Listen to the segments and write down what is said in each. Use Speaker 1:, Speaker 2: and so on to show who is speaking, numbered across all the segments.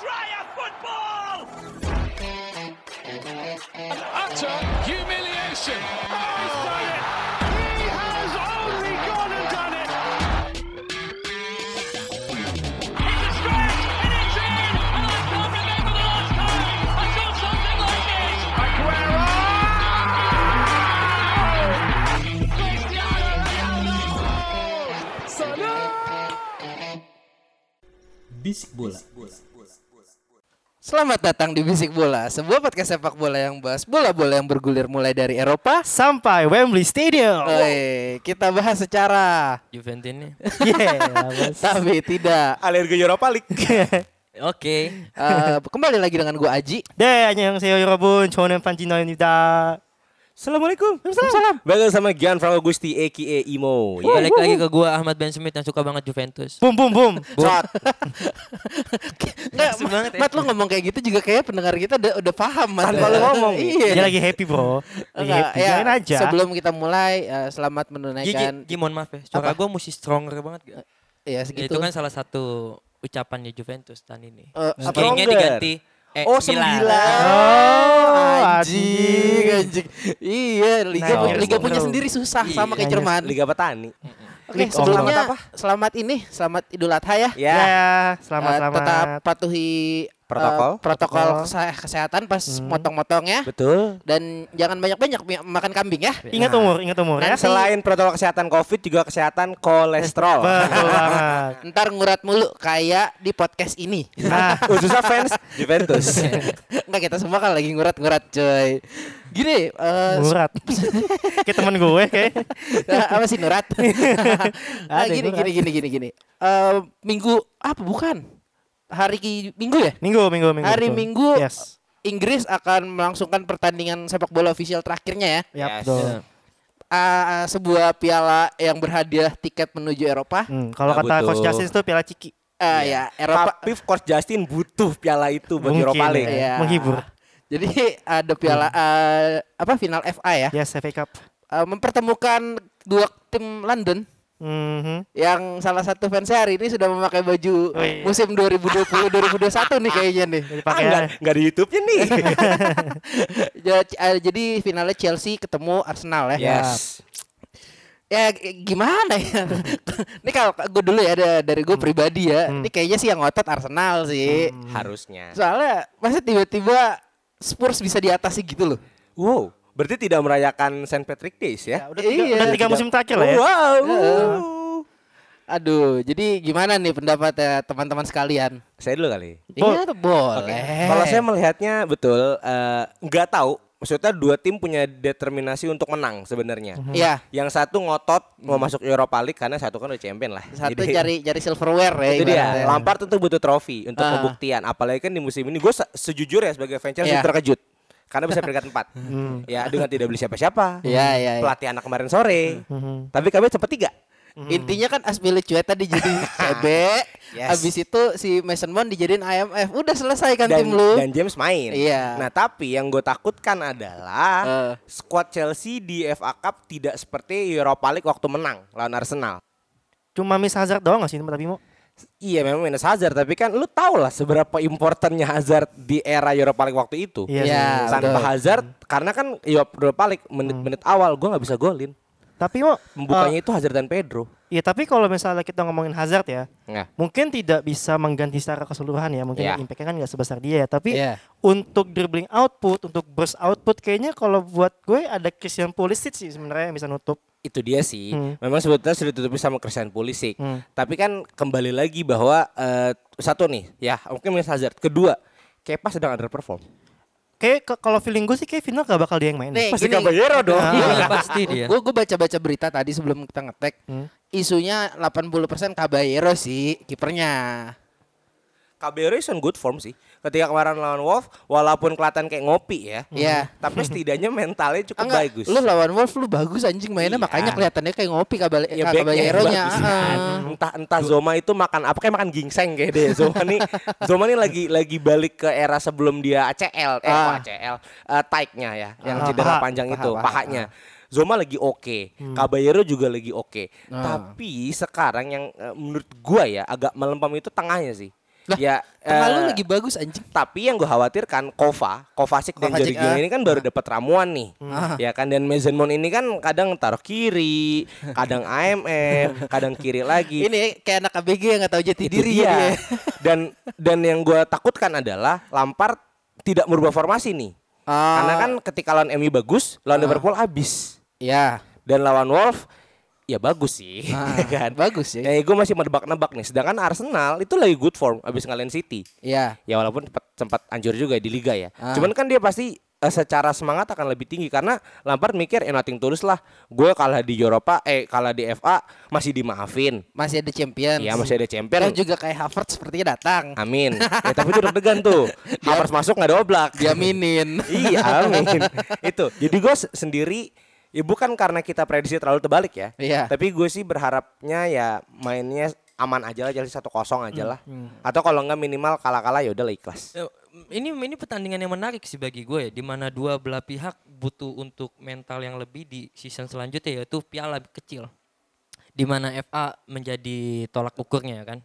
Speaker 1: Dryer football!
Speaker 2: utter humiliation. Oh, he's done it. He has only gone and done it.
Speaker 1: It's a stretch and it's in! And I can't remember the last time I saw something like this!
Speaker 2: Aguero!
Speaker 1: Cristiano Ronaldo!
Speaker 3: Bisik bola.
Speaker 4: Selamat datang di Bisik Bola, sebuah podcast sepak bola yang bahas bola-bola yang bergulir mulai dari Eropa
Speaker 5: sampai Wembley Stadium.
Speaker 4: Oi, kita bahas secara
Speaker 6: Juventus ini.
Speaker 5: Yeah, bos.
Speaker 4: tapi tidak.
Speaker 7: Alergi Europa League.
Speaker 6: Oke.
Speaker 4: Eh, kembali lagi dengan gua Aji.
Speaker 5: 네, 안녕하세요 여러분. 저는 판지노입니다.
Speaker 7: Assalamualaikum. Waalaikumsalam. Bagaimana sama Gianfranco Gusti aka Imo. Ya.
Speaker 6: Balik lagi ke gua Ahmad Ben Smith yang suka banget Juventus.
Speaker 5: Boom boom boom.
Speaker 7: Shot.
Speaker 4: Nggak,
Speaker 6: Asik banget ya.
Speaker 4: Mat lu ngomong kayak gitu juga kayak pendengar kita udah udah paham Mat.
Speaker 7: Tanpa lu ngomong.
Speaker 4: Iya.
Speaker 5: Dia lagi happy, Bro. Lagi
Speaker 4: Enggak,
Speaker 5: happy.
Speaker 4: ya,
Speaker 5: Jangan aja.
Speaker 4: Sebelum kita mulai eh, selamat menunaikan
Speaker 6: Gigi, mohon maaf ya. Suara gua mesti stronger banget gak?
Speaker 4: ya
Speaker 6: Ya,
Speaker 4: segitu.
Speaker 6: itu kan salah satu ucapannya Juventus tahun ini.
Speaker 4: Eh, apa?
Speaker 6: Kayaknya diganti eh,
Speaker 7: Oh, sembilan.
Speaker 4: Oh,
Speaker 5: anjing.
Speaker 4: anjing. Iya, liga
Speaker 5: Nah,
Speaker 4: liga punya sendiri susah
Speaker 6: Iya.
Speaker 4: sama kayak
Speaker 5: Iya.
Speaker 4: Jerman.
Speaker 7: Liga Petani.
Speaker 4: Oke,
Speaker 5: of
Speaker 4: sebelumnya
Speaker 7: apa?
Speaker 4: selamat ini, selamat Idul Adha ya.
Speaker 7: Ya.
Speaker 5: Ya, selamat
Speaker 4: Eh,
Speaker 5: selamat.
Speaker 4: tetap patuhi eh,
Speaker 7: Protokol.
Speaker 4: protokol
Speaker 5: Protokol.
Speaker 4: kese- kesehatan pas motong-motong ya.
Speaker 7: Betul.
Speaker 4: Dan jangan banyak-banyak makan kambing ya.
Speaker 5: Ingat umur, ingat umur ya.
Speaker 4: Nanti-
Speaker 7: Selain protokol kesehatan Covid juga kesehatan kolesterol.
Speaker 5: Betul banget.
Speaker 4: Ntar ngurat mulu kayak di podcast ini.
Speaker 5: Nah,
Speaker 7: Khususnya fans Juventus.
Speaker 4: Enggak kita semua kan lagi ngurat-ngurat coy. Gini, eh,
Speaker 5: murat. Kayak temen gue kayak.
Speaker 4: apa sih nurat? Ah,
Speaker 5: Ada
Speaker 4: gini,
Speaker 5: nurat.
Speaker 4: gini gini gini gini. Eh, minggu apa bukan? Hari Minggu ya?
Speaker 5: Minggu, minggu, minggu.
Speaker 4: Hari
Speaker 5: betul.
Speaker 4: Minggu
Speaker 5: Yes.
Speaker 4: Inggris akan melangsungkan pertandingan sepak bola official terakhirnya ya.
Speaker 5: Yap,
Speaker 7: Yes.
Speaker 5: betul.
Speaker 4: Ah, sebuah piala yang berhadiah tiket menuju Eropa.
Speaker 5: Hmm, kalau
Speaker 7: Ah,
Speaker 5: kata Coach. Justin itu piala ciki.
Speaker 4: Ah, ya, Eropa.
Speaker 7: Tapi Coach Justin butuh piala itu buat
Speaker 5: Mungkin
Speaker 7: Europa League.
Speaker 5: ya.
Speaker 4: Iya.
Speaker 5: Menghibur.
Speaker 4: Jadi ada piala eh, apa final FA ya.
Speaker 5: Yes, FA Cup.
Speaker 4: Eh, mempertemukan dua tim London
Speaker 5: Mhm.
Speaker 4: yang salah satu fansnya hari ini sudah memakai baju
Speaker 5: Wih.
Speaker 4: musim 2020 2021 nih kayaknya nih.
Speaker 5: Jadi
Speaker 7: Ah, enggak, enggak di YouTube-nya nih.
Speaker 4: Eh, Jadi finalnya Chelsea ketemu Arsenal ya.
Speaker 7: yes.
Speaker 4: Ya gimana ya? ini kalau gue dulu ya da- dari gue pribadi ya. Ini kayaknya sih yang ngotot Arsenal sih.
Speaker 7: Harusnya.
Speaker 4: Soalnya masa tiba-tiba Spurs bisa diatasi gitu loh.
Speaker 7: Wow, berarti tidak merayakan Saint Patrick Days ya?
Speaker 5: udah tiga,
Speaker 4: Iya,
Speaker 5: udah tiga musim terakhir lah ya.
Speaker 7: Wow.
Speaker 4: Aduh, jadi gimana nih pendapatnya teman-teman sekalian?
Speaker 7: Saya dulu kali.
Speaker 4: Iya boleh.
Speaker 7: Kalau saya melihatnya betul eh, nggak tahu. Maksudnya dua tim punya determinasi untuk menang sebenarnya.
Speaker 4: Iya,
Speaker 7: Yang satu ngotot mau masuk Europa League karena satu kan udah champion lah.
Speaker 4: satu
Speaker 7: Jadi-
Speaker 4: cari cari silverware ya.
Speaker 7: itu dia.
Speaker 4: ibaratnya.
Speaker 7: Lampard tentu butuh trofi untuk
Speaker 4: Ah.
Speaker 7: pembuktian. Apalagi kan di musim ini gue sejujurnya sebagai fans Chelsea
Speaker 4: Iya.
Speaker 7: terkejut. Karena bisa peringkat 4 Ya dengan tidak beli siapa-siapa.
Speaker 4: Iya, iya, iya.
Speaker 7: Pelatih anak kemarin sore.
Speaker 5: Mhm.
Speaker 7: Tapi kami sempat tiga.
Speaker 4: Intinya kan Aspilicueta tadi jadi CB,
Speaker 7: Yes.
Speaker 4: habis itu si Mason Mount dijadiin IMF. Udah selesai kan
Speaker 7: dan,
Speaker 4: tim lu.
Speaker 7: dan James main.
Speaker 4: Iya.
Speaker 7: Nah tapi yang gue takutkan adalah
Speaker 4: Eh.
Speaker 7: squad Chelsea di FA Cup tidak seperti Europa League waktu menang lawan Arsenal.
Speaker 5: Cuma miss Hazard doang gak sih tapi mau?
Speaker 7: Iya memang minus Hazard tapi kan lu tau lah seberapa importannya Hazard di era Europa League waktu itu.
Speaker 5: Iya
Speaker 4: Iya,
Speaker 5: sih.
Speaker 7: Tanpa
Speaker 4: betul.
Speaker 7: Hazard karena kan Europa League menit-menit awal gue nggak bisa golin.
Speaker 5: Tapi mau
Speaker 7: Membukanya itu Hazard dan Pedro.
Speaker 5: Iya tapi kalau misalnya kita ngomongin Hazard ya,
Speaker 7: Nah,
Speaker 5: mungkin tidak bisa mengganti secara keseluruhan ya, mungkin
Speaker 7: Iya.
Speaker 5: impactnya kan nggak sebesar dia ya. Tapi
Speaker 4: Iya.
Speaker 5: untuk dribbling output, untuk burst output, kayaknya kalau buat gue ada Christian Pulisic sih sebenarnya yang bisa nutup.
Speaker 7: itu dia sih.
Speaker 5: Hmm.
Speaker 7: Memang sebetulnya sudah ditutupi sama Christian Pulisic.
Speaker 5: Hmm.
Speaker 7: Tapi kan kembali lagi bahwa eh, satu nih, ya mungkin minus Hazard. Kedua, Kepa sedang underperform.
Speaker 5: Kayak kalau feeling gue sih kayak final gak bakal dia yang main.
Speaker 4: Nih,
Speaker 7: Pasti
Speaker 4: gini.
Speaker 7: Caballero dong.
Speaker 6: Iya, pasti dia.
Speaker 4: Gue gue baca-baca berita tadi sebelum kita ngetek.
Speaker 5: Hmm.
Speaker 4: Isunya 80% Caballero sih kipernya.
Speaker 7: Caballero is on good form sih. Ketika kemarin lawan Wolf, walaupun kelihatan kayak ngopi ya.
Speaker 4: Iya.
Speaker 7: Tapi setidaknya mentalnya cukup
Speaker 4: Enggak,
Speaker 7: bagus.
Speaker 4: lu lawan Wolf lu bagus anjing mainnya
Speaker 7: Iya.
Speaker 4: makanya kelihatannya kayak ngopi Caball
Speaker 7: Ya, bagus.
Speaker 4: Ah.
Speaker 7: entah entah Zoma itu makan apa kayak makan gingseng kayak deh Zoma nih Zoma nih lagi lagi balik ke era sebelum dia ACL eh
Speaker 4: Ah.
Speaker 7: ACL eh, taiknya ya yang
Speaker 5: Ah,
Speaker 7: cedera
Speaker 5: paha.
Speaker 7: panjang
Speaker 4: Paha,
Speaker 7: itu
Speaker 4: paha,
Speaker 7: pahanya Zoma lagi oke Caballero juga lagi oke
Speaker 4: Ah.
Speaker 7: tapi sekarang yang eh, menurut gua ya agak melempem itu tengahnya sih
Speaker 4: Lah,
Speaker 7: ya
Speaker 4: lu
Speaker 7: eh,
Speaker 4: lagi bagus anjing.
Speaker 7: Tapi yang gue khawatirkan Kova, Kovacic dan Jorginho
Speaker 4: ah.
Speaker 7: ini kan baru dapat ramuan nih.
Speaker 4: Ah.
Speaker 7: Ya kan dan Mason Mount ini kan kadang taruh kiri, kadang AMF, kadang kiri lagi.
Speaker 4: Ini kayak anak ABG yang gak tahu jati
Speaker 7: Itu
Speaker 4: diri
Speaker 7: dia.
Speaker 4: ya.
Speaker 7: Dan dan yang gue takutkan adalah Lampard tidak merubah formasi nih.
Speaker 4: Ah.
Speaker 7: Karena kan ketika lawan MU bagus, lawan
Speaker 4: Ah.
Speaker 7: Liverpool habis.
Speaker 4: ya.
Speaker 7: Dan lawan Wolf ya bagus sih,
Speaker 4: Ah,
Speaker 7: ya kan.
Speaker 4: bagus ya.
Speaker 7: Ya gue masih menebak-nebak nih. Sedangkan Arsenal itu lagi good form abis ngalahin City.
Speaker 4: Ya.
Speaker 7: Ya walaupun sempat, sempat anjur juga di liga ya.
Speaker 4: Ah.
Speaker 7: Cuman kan dia pasti eh, secara semangat akan lebih tinggi karena Lampard mikir eh nothing tulus lah. Gue kalah di Eropa, eh kalah di FA masih dimaafin.
Speaker 4: Masih ada champion.
Speaker 7: Iya masih ada champion.
Speaker 4: Dan juga kayak Havertz sepertinya datang.
Speaker 7: Amin. ya, tapi itu deg-degan tuh. Harus masuk nggak ada oblak.
Speaker 4: Diaminin.
Speaker 7: iya, amin. itu. Jadi gue se- sendiri ya bukan karena kita prediksi terlalu terbalik ya.
Speaker 4: Iya.
Speaker 7: Tapi gue sih berharapnya ya mainnya aman aja lah jadi satu kosong aja lah. Atau kalau nggak minimal kalah-kalah ya udah lah ikhlas.
Speaker 6: Eh, Ini ini pertandingan yang menarik sih bagi gue ya, di mana dua belah pihak butuh untuk mental yang lebih di season selanjutnya yaitu piala kecil, di mana FA menjadi tolak ukurnya kan.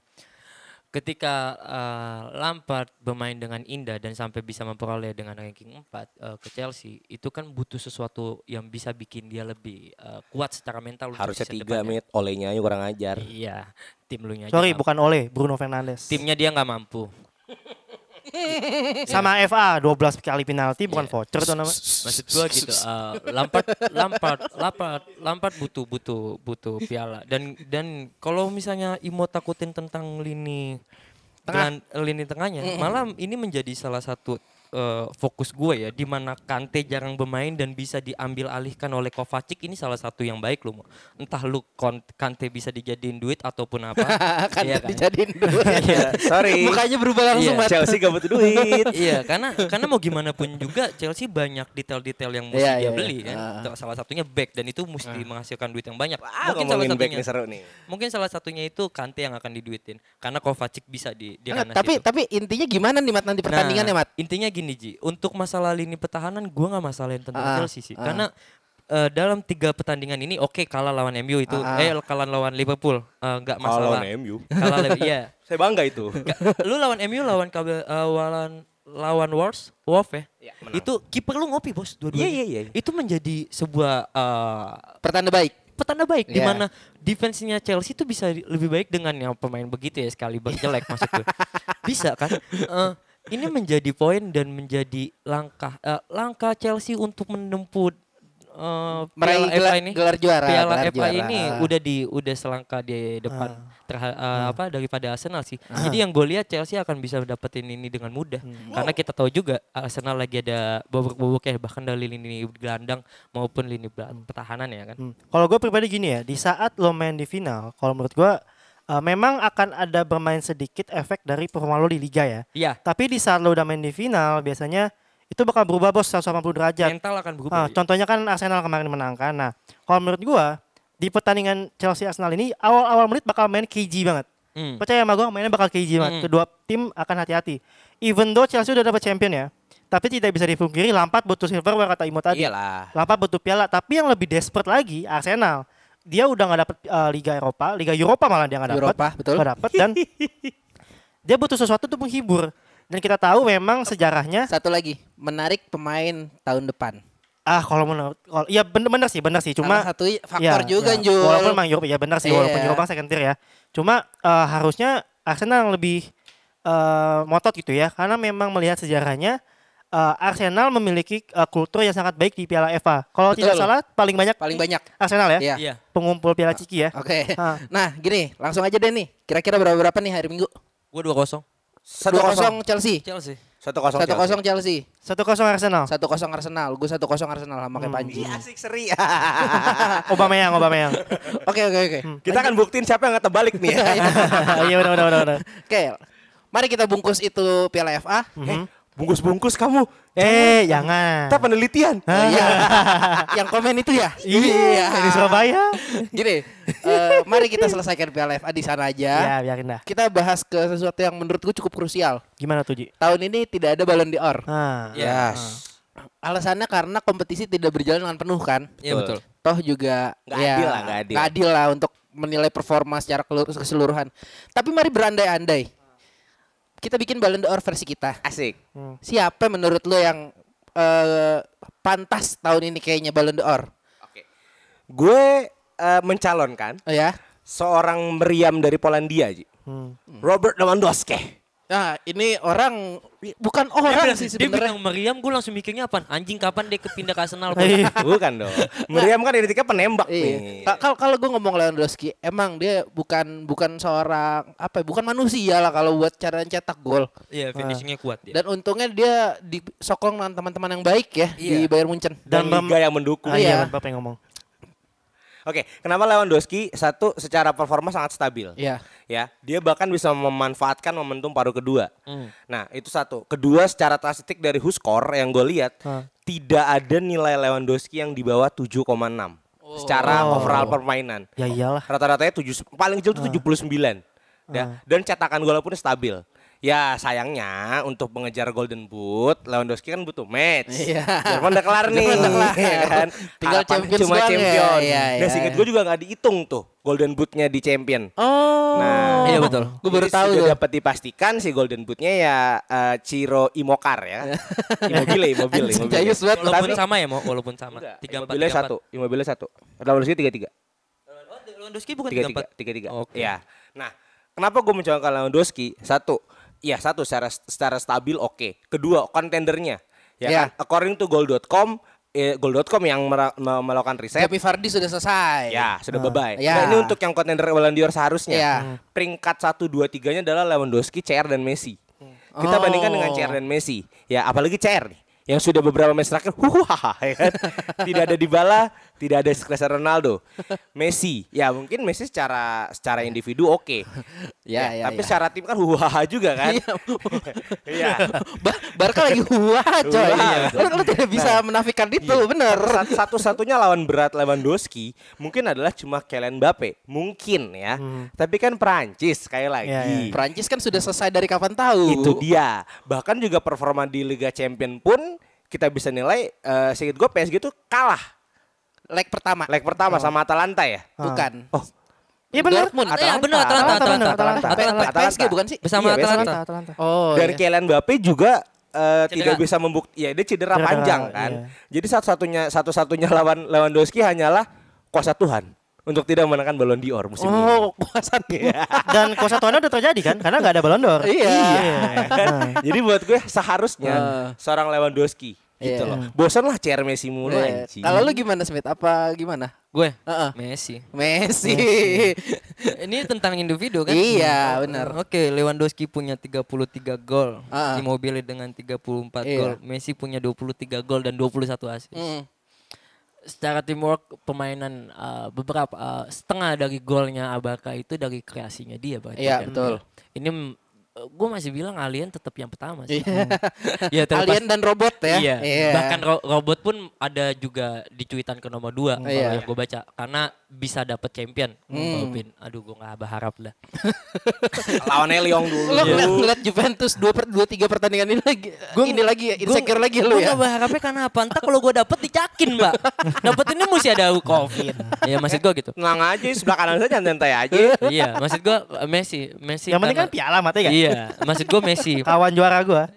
Speaker 6: Ketika eh, Lampard bermain dengan indah dan sampai bisa memperoleh dengan ranking 4 eh, ke Chelsea, itu kan butuh sesuatu yang bisa bikin dia lebih eh, kuat secara mental. untuk
Speaker 7: Harusnya tiga menit olehnya aja kurang ajar.
Speaker 6: Iya, tim lu nya aja
Speaker 5: Sorry,
Speaker 6: mampu.
Speaker 5: bukan oleh Bruno Fernandes.
Speaker 6: Timnya dia nggak mampu.
Speaker 5: Sama FA 12 kali penalti bukan voucher tuh namanya.
Speaker 6: maksud gua gitu uh, Lampard Lampard Lampard Lampard butuh butuh butuh piala. Dan dan kalau misalnya Imo takutin tentang lini tengah. lini tengahnya malah ini menjadi salah satu uh, fokus gue ya di mana Kante jarang bermain dan bisa diambil alihkan oleh Kovacic ini salah satu yang baik loh entah lu Kante bisa dijadiin duit ataupun apa
Speaker 4: kan
Speaker 6: Iya kan?
Speaker 4: dijadiin dulu.
Speaker 7: Ya, sorry.
Speaker 4: Mukanya berubah langsung,
Speaker 6: Iya.
Speaker 7: Chelsea gak butuh duit.
Speaker 6: iya, karena karena mau gimana pun juga Chelsea banyak detail-detail yang mesti
Speaker 4: Iya,
Speaker 6: dia
Speaker 4: iya,
Speaker 6: beli
Speaker 4: iya.
Speaker 6: kan. Tuh, Salah satunya back dan itu mesti menghasilkan duit yang banyak.
Speaker 7: Ah,
Speaker 6: mungkin salah satunya
Speaker 7: nih seru nih.
Speaker 6: mungkin salah satunya itu Kante yang akan diduitin karena Kovacic bisa di di ranah
Speaker 4: tapi
Speaker 6: situ.
Speaker 4: tapi intinya gimana nih Mat nanti pertandingannya
Speaker 6: Nah,
Speaker 4: Mat?
Speaker 6: Intinya gini Ji, untuk masalah lini pertahanan gua nggak masalahin tentang
Speaker 4: Ah,
Speaker 6: Chelsea sih.
Speaker 4: ah.
Speaker 6: Karena eh, dalam tiga pertandingan ini oke kalah lawan MU itu
Speaker 4: Ah, ah.
Speaker 6: eh kalah lawan Liverpool eh, nggak
Speaker 7: Kalau
Speaker 6: masalah.
Speaker 7: lawan MU.
Speaker 6: Kalah iya.
Speaker 7: Saya bangga itu.
Speaker 6: Lu lawan MU lawan kabel eh, lawan lawan Wolves, Wolf ya.
Speaker 7: Iya, menang.
Speaker 6: itu kiper lu ngopi bos dua-duanya.
Speaker 7: Iya, iya, iya.
Speaker 6: Itu menjadi sebuah eh,
Speaker 4: Pertanda baik.
Speaker 6: petanda baik di
Speaker 4: Iya.
Speaker 6: mana defense-nya Chelsea itu bisa lebih baik dengan yang pemain begitu ya sekali jelek maksudku. Bisa kan? Eh, ini menjadi poin dan menjadi langkah eh, langkah Chelsea untuk menempuh eh,
Speaker 4: Meraih
Speaker 6: Piala
Speaker 4: gelar,
Speaker 6: FA ini.
Speaker 4: gelar juara.
Speaker 6: Piala
Speaker 4: gelar
Speaker 6: FA
Speaker 4: juara.
Speaker 6: ini
Speaker 4: Ah.
Speaker 6: udah di udah selangkah di depan
Speaker 5: Ah.
Speaker 6: terha- eh, apa daripada Arsenal sih. Jadi yang gue lihat Chelsea akan bisa dapetin ini dengan mudah. Karena kita tahu juga Arsenal lagi ada bobok-bobok ya bahkan dari lini gelandang maupun lini pertahanan ya kan.
Speaker 5: Hmm. Kalau gue pribadi gini ya, di saat lo main di final, kalau menurut gue uh, memang akan ada bermain sedikit efek dari performa lo di liga ya.
Speaker 6: Iya,
Speaker 5: Tapi di saat lo udah main di final, biasanya itu bakal berubah bos 180 derajat.
Speaker 6: mental akan berubah.
Speaker 5: Ah,
Speaker 6: ya.
Speaker 5: contohnya kan Arsenal kemarin menangkan. Nah, kalau menurut gua di pertandingan Chelsea Arsenal ini awal-awal menit bakal main KG banget.
Speaker 6: Hmm.
Speaker 5: Percaya sama gua mainnya bakal KG banget.
Speaker 6: Hmm.
Speaker 5: Kedua tim akan hati-hati. Even though Chelsea udah dapat champion ya, tapi tidak bisa dipungkiri Lampard butuh silverware kata Imo tadi.
Speaker 7: Iyalah.
Speaker 5: Lampard butuh piala, tapi yang lebih desperate lagi Arsenal. Dia udah nggak dapet uh, Liga Eropa, Liga Eropa malah dia nggak dapet.
Speaker 4: Eropa, betul.
Speaker 5: Nggak dapet dan dia butuh sesuatu untuk menghibur. Dan kita tahu memang sejarahnya
Speaker 4: Satu lagi, menarik pemain tahun depan.
Speaker 5: ah kalau menurut kalau iya bener-bener sih bener sih cuma
Speaker 4: Salah satu faktor
Speaker 5: Ya,
Speaker 4: juga
Speaker 5: ya.
Speaker 4: Jul.
Speaker 5: Walaupun emang Eropa ya benar sih walaupun
Speaker 4: Iya.
Speaker 5: Eropa second tier ya. Cuma eh, harusnya Arsenal yang lebih eh, motot gitu ya karena memang melihat sejarahnya eh, Arsenal memiliki eh, kultur yang sangat baik di Piala FA. Kalau tidak salah paling banyak
Speaker 4: paling banyak.
Speaker 5: Arsenal ya.
Speaker 4: Iya.
Speaker 6: Iya.
Speaker 5: Pengumpul Piala Ciki ya.
Speaker 4: Oke.
Speaker 5: Ah.
Speaker 4: Nah, gini, langsung aja deh nih. Kira-kira berapa berapa nih hari Minggu?
Speaker 6: Gua 2-0
Speaker 7: Satu kosong.
Speaker 4: 2-0 Chelsea.
Speaker 6: Chelsea.
Speaker 7: Satu kosong.
Speaker 4: 1-0 Chelsea.
Speaker 5: 1-0 Arsenal.
Speaker 4: 1-0 Arsenal. Gue 1-0 Arsenal sama kayak Panji.
Speaker 7: Asik seri.
Speaker 5: Aubameyang, Aubameyang.
Speaker 4: Oke, oke, oke.
Speaker 7: Kita akan buktiin siapa yang terbalik nih. ya.
Speaker 5: Iya benar benar benar.
Speaker 4: Oke. Mari kita bungkus itu Piala FA.
Speaker 7: Eh, Bungkus-bungkus kamu.
Speaker 5: Eh, jangan.
Speaker 7: Kita penelitian.
Speaker 4: Oh, iya. Yang komen itu ya?
Speaker 5: Iya, di Surabaya.
Speaker 4: Gini, eh, mari kita selesaikan Piala FA di sana
Speaker 5: Ya,
Speaker 4: aja.
Speaker 5: biarin dah.
Speaker 4: Kita bahas ke sesuatu yang menurutku cukup krusial.
Speaker 5: Gimana tuh, Ji?
Speaker 4: Tahun ini tidak ada Ballon d'Or.
Speaker 5: Nah,
Speaker 6: Iya.
Speaker 7: Yes.
Speaker 4: Alasannya karena kompetisi tidak berjalan dengan penuh kan.
Speaker 6: Iya
Speaker 7: Betul.
Speaker 6: betul.
Speaker 4: Toh juga
Speaker 7: Nggak
Speaker 4: ya,
Speaker 7: adil lah, nggak adil.
Speaker 4: nggak adil lah untuk menilai performa secara keseluruhan. Tapi mari berandai-andai. Kita bikin Ballon d'Or versi kita.
Speaker 7: Asik.
Speaker 4: Siapa menurut lo yang eh, pantas tahun ini kayaknya Ballon d'Or?
Speaker 7: Oke. Gue eh, mencalonkan
Speaker 4: Oh ya.
Speaker 7: seorang meriam dari Polandia, Ji. Robert Lewandowski.
Speaker 4: Nah, ini orang bukan
Speaker 6: Dia
Speaker 4: orang
Speaker 6: bilang,
Speaker 4: sih
Speaker 6: dia
Speaker 4: sebenarnya.
Speaker 6: bilang meriam, gue langsung mikirnya apa? Anjing kapan dia kepindah ke Arsenal?
Speaker 5: Iya.
Speaker 7: Bukan dong. Meriam kan identiknya penembak nih.
Speaker 4: Iya. Kalau kalau gue ngomong Lewandowski, emang dia bukan bukan seorang apa? ya, Bukan manusia lah kalau buat cara cetak gol.
Speaker 6: Iya, finishingnya kuat dia.
Speaker 4: Dan untungnya dia disokong dengan teman-teman yang baik ya di
Speaker 6: Iya.
Speaker 4: Bayern Munchen.
Speaker 7: Dan,
Speaker 5: Dan
Speaker 7: liga yang mendukung.
Speaker 5: Ah,
Speaker 4: Iya.
Speaker 5: iya, Bapak yang ngomong.
Speaker 7: Oke, kenapa Lewandowski satu secara performa sangat stabil.
Speaker 4: Iya.
Speaker 7: Ya, dia bahkan bisa memanfaatkan momentum paruh kedua.
Speaker 6: Hmm.
Speaker 7: Nah, itu satu. Kedua, secara statistik dari Huskor yang gue lihat,
Speaker 5: Ah.
Speaker 7: tidak ada nilai Lewandowski yang di bawah 7,6 secara
Speaker 5: Oh.
Speaker 7: overall permainan.
Speaker 5: Ya iyalah.
Speaker 7: Rata-ratanya 7 paling kecil itu 79. Ya, dan cetakan golnya pun stabil. Ya sayangnya untuk mengejar Golden Boot Lewandowski kan butuh match.
Speaker 4: Iya.
Speaker 7: Jerman udah kelar nih.
Speaker 4: Jerman udah kelar.
Speaker 7: ya kan?
Speaker 4: Tinggal Champions
Speaker 7: cuma
Speaker 4: ya.
Speaker 7: champion.
Speaker 4: Iya,
Speaker 7: Dan
Speaker 4: iya.
Speaker 7: singkat gue juga nggak dihitung tuh Golden Bootnya di champion.
Speaker 4: Oh.
Speaker 7: Nah,
Speaker 6: Iya, betul.
Speaker 4: Gue baru tahu
Speaker 7: sudah dapat dipastikan si Golden Bootnya ya eh, Ciro Imokar ya. Immobile, Immobile, Immobile.
Speaker 4: jayus banget.
Speaker 6: Walaupun
Speaker 7: Tapi-
Speaker 6: sama ya, mau walaupun sama. Tiga empat
Speaker 7: Immobile satu, Immobile satu. Lewandowski tiga tiga.
Speaker 6: Lewandowski bukan
Speaker 7: tiga
Speaker 6: tiga
Speaker 7: tiga
Speaker 6: empat.
Speaker 7: tiga tiga
Speaker 6: Oke.
Speaker 7: ya nah kenapa gue mencolokkan Lewandowski satu ya satu secara secara stabil oke kedua kontendernya ya
Speaker 4: Ya.
Speaker 7: kan according to goal.com eh, goal.com yang melakukan riset
Speaker 4: Tapi Vardy sudah selesai.
Speaker 7: ya sudah bye
Speaker 4: Ya.
Speaker 7: nah, ini untuk yang kontender Ballon d'Or seharusnya
Speaker 4: Ya.
Speaker 7: peringkat satu dua tiganya adalah Lewandowski CR dan Messi kita
Speaker 4: Oh.
Speaker 7: bandingkan dengan CR dan Messi ya apalagi CR nih yang sudah beberapa match terakhir huhaha ya kan? tidak ada Dybala tidak ada Cristiano Ronaldo Messi ya mungkin Messi secara secara individu oke
Speaker 4: Ya, ya,
Speaker 7: tapi
Speaker 4: ya.
Speaker 7: secara tim kan huhaha juga kan
Speaker 4: Iya.
Speaker 7: iya
Speaker 4: Ba- Barca lagi wah coy.
Speaker 7: Wah.
Speaker 4: Lu, lu tidak bisa menafikan itu, bener.
Speaker 7: Sat- satu-satunya lawan berat Lewandowski mungkin adalah cuma Kylian Mbappe mungkin ya tapi kan Prancis sekali lagi
Speaker 5: Iya, iya.
Speaker 4: Prancis kan sudah selesai dari kapan tahu.
Speaker 7: itu dia bahkan juga performa di Liga Champion pun kita bisa nilai eh sedikit gue PSG itu kalah
Speaker 4: Leg pertama.
Speaker 7: leg pertama sama Atalanta ya
Speaker 4: Bukan.
Speaker 7: oh
Speaker 5: Iya benar.
Speaker 4: Dortmund.
Speaker 6: Iya benar Atalanta,
Speaker 5: Atalanta,
Speaker 6: Atalanta,
Speaker 5: Atalanta.
Speaker 6: Atalanta.
Speaker 4: Bukan sih?
Speaker 6: Bersama
Speaker 7: Iya.
Speaker 6: Atalanta.
Speaker 5: Atalanta.
Speaker 4: Oh.
Speaker 7: dan
Speaker 4: iya.
Speaker 7: Kylian Mbappe juga eh,
Speaker 6: Cedera.
Speaker 7: tidak bisa membukti ya dia cedera,
Speaker 5: Cedera,
Speaker 7: panjang kan
Speaker 5: iya.
Speaker 7: jadi satu-satunya satu-satunya lawan Lewandowski hanyalah kuasa Tuhan untuk tidak memenangkan Ballon d'Or musim ini
Speaker 4: Oh, kuasa
Speaker 7: Iya.
Speaker 5: Dan kuasa Tuhannya udah terjadi kan? Karena nggak ada Ballon d'Or.
Speaker 4: Iya.
Speaker 7: kan? Jadi buat gue seharusnya
Speaker 4: Eh.
Speaker 7: seorang Lewandowski gitu
Speaker 4: Iya.
Speaker 7: loh. Bosan lah CR Messi mulu
Speaker 4: Iya.
Speaker 7: anjing.
Speaker 4: Kalau lu gimana Smith? Apa gimana?
Speaker 6: Gue
Speaker 4: Heeh.
Speaker 6: Messi.
Speaker 4: Messi.
Speaker 6: Ini tentang individu kan?
Speaker 4: Iya, benar.
Speaker 6: Oke, Lewandowski punya 33 gol.
Speaker 4: Ah.
Speaker 6: Immobile dengan 34
Speaker 4: Iya.
Speaker 6: gol. Messi punya 23 gol dan 21 assist.
Speaker 4: Hmm.
Speaker 6: Secara teamwork permainan uh, beberapa uh, setengah dari golnya Abaka itu dari kreasinya dia berarti
Speaker 4: Iya,
Speaker 6: kan.
Speaker 4: betul.
Speaker 6: Ini gue masih bilang alien tetap yang pertama sih.
Speaker 4: Iya.
Speaker 6: ya, terlepas-
Speaker 4: Alien dan robot ya.
Speaker 6: Iya. Bahkan ro- robot pun ada juga di cuitan ke nomor 2 kalau
Speaker 4: Iya.
Speaker 6: yang gue baca karena bisa dapat champion.
Speaker 4: Hmm.
Speaker 6: Aduh gue nggak berharap lah.
Speaker 7: lawannya Lyon dulu.
Speaker 4: Lu ngeliat, ngeliat Juventus dua per, dua tiga pertandingan ini lagi ini lagi ya, insecure lagi lu
Speaker 6: Gue
Speaker 4: ya.
Speaker 6: gak berharapnya karena apa? Entah kalau gue dapet dicakin mbak. dapet ini mesti ada covid. ya maksud gue gitu.
Speaker 7: Tenang aja sebelah kanan saja santai aja.
Speaker 6: iya, maksud gue Messi, Messi.
Speaker 5: Yang penting kan piala mati kan?
Speaker 6: Iya, maksud gue Messi.
Speaker 5: Kawan juara gua.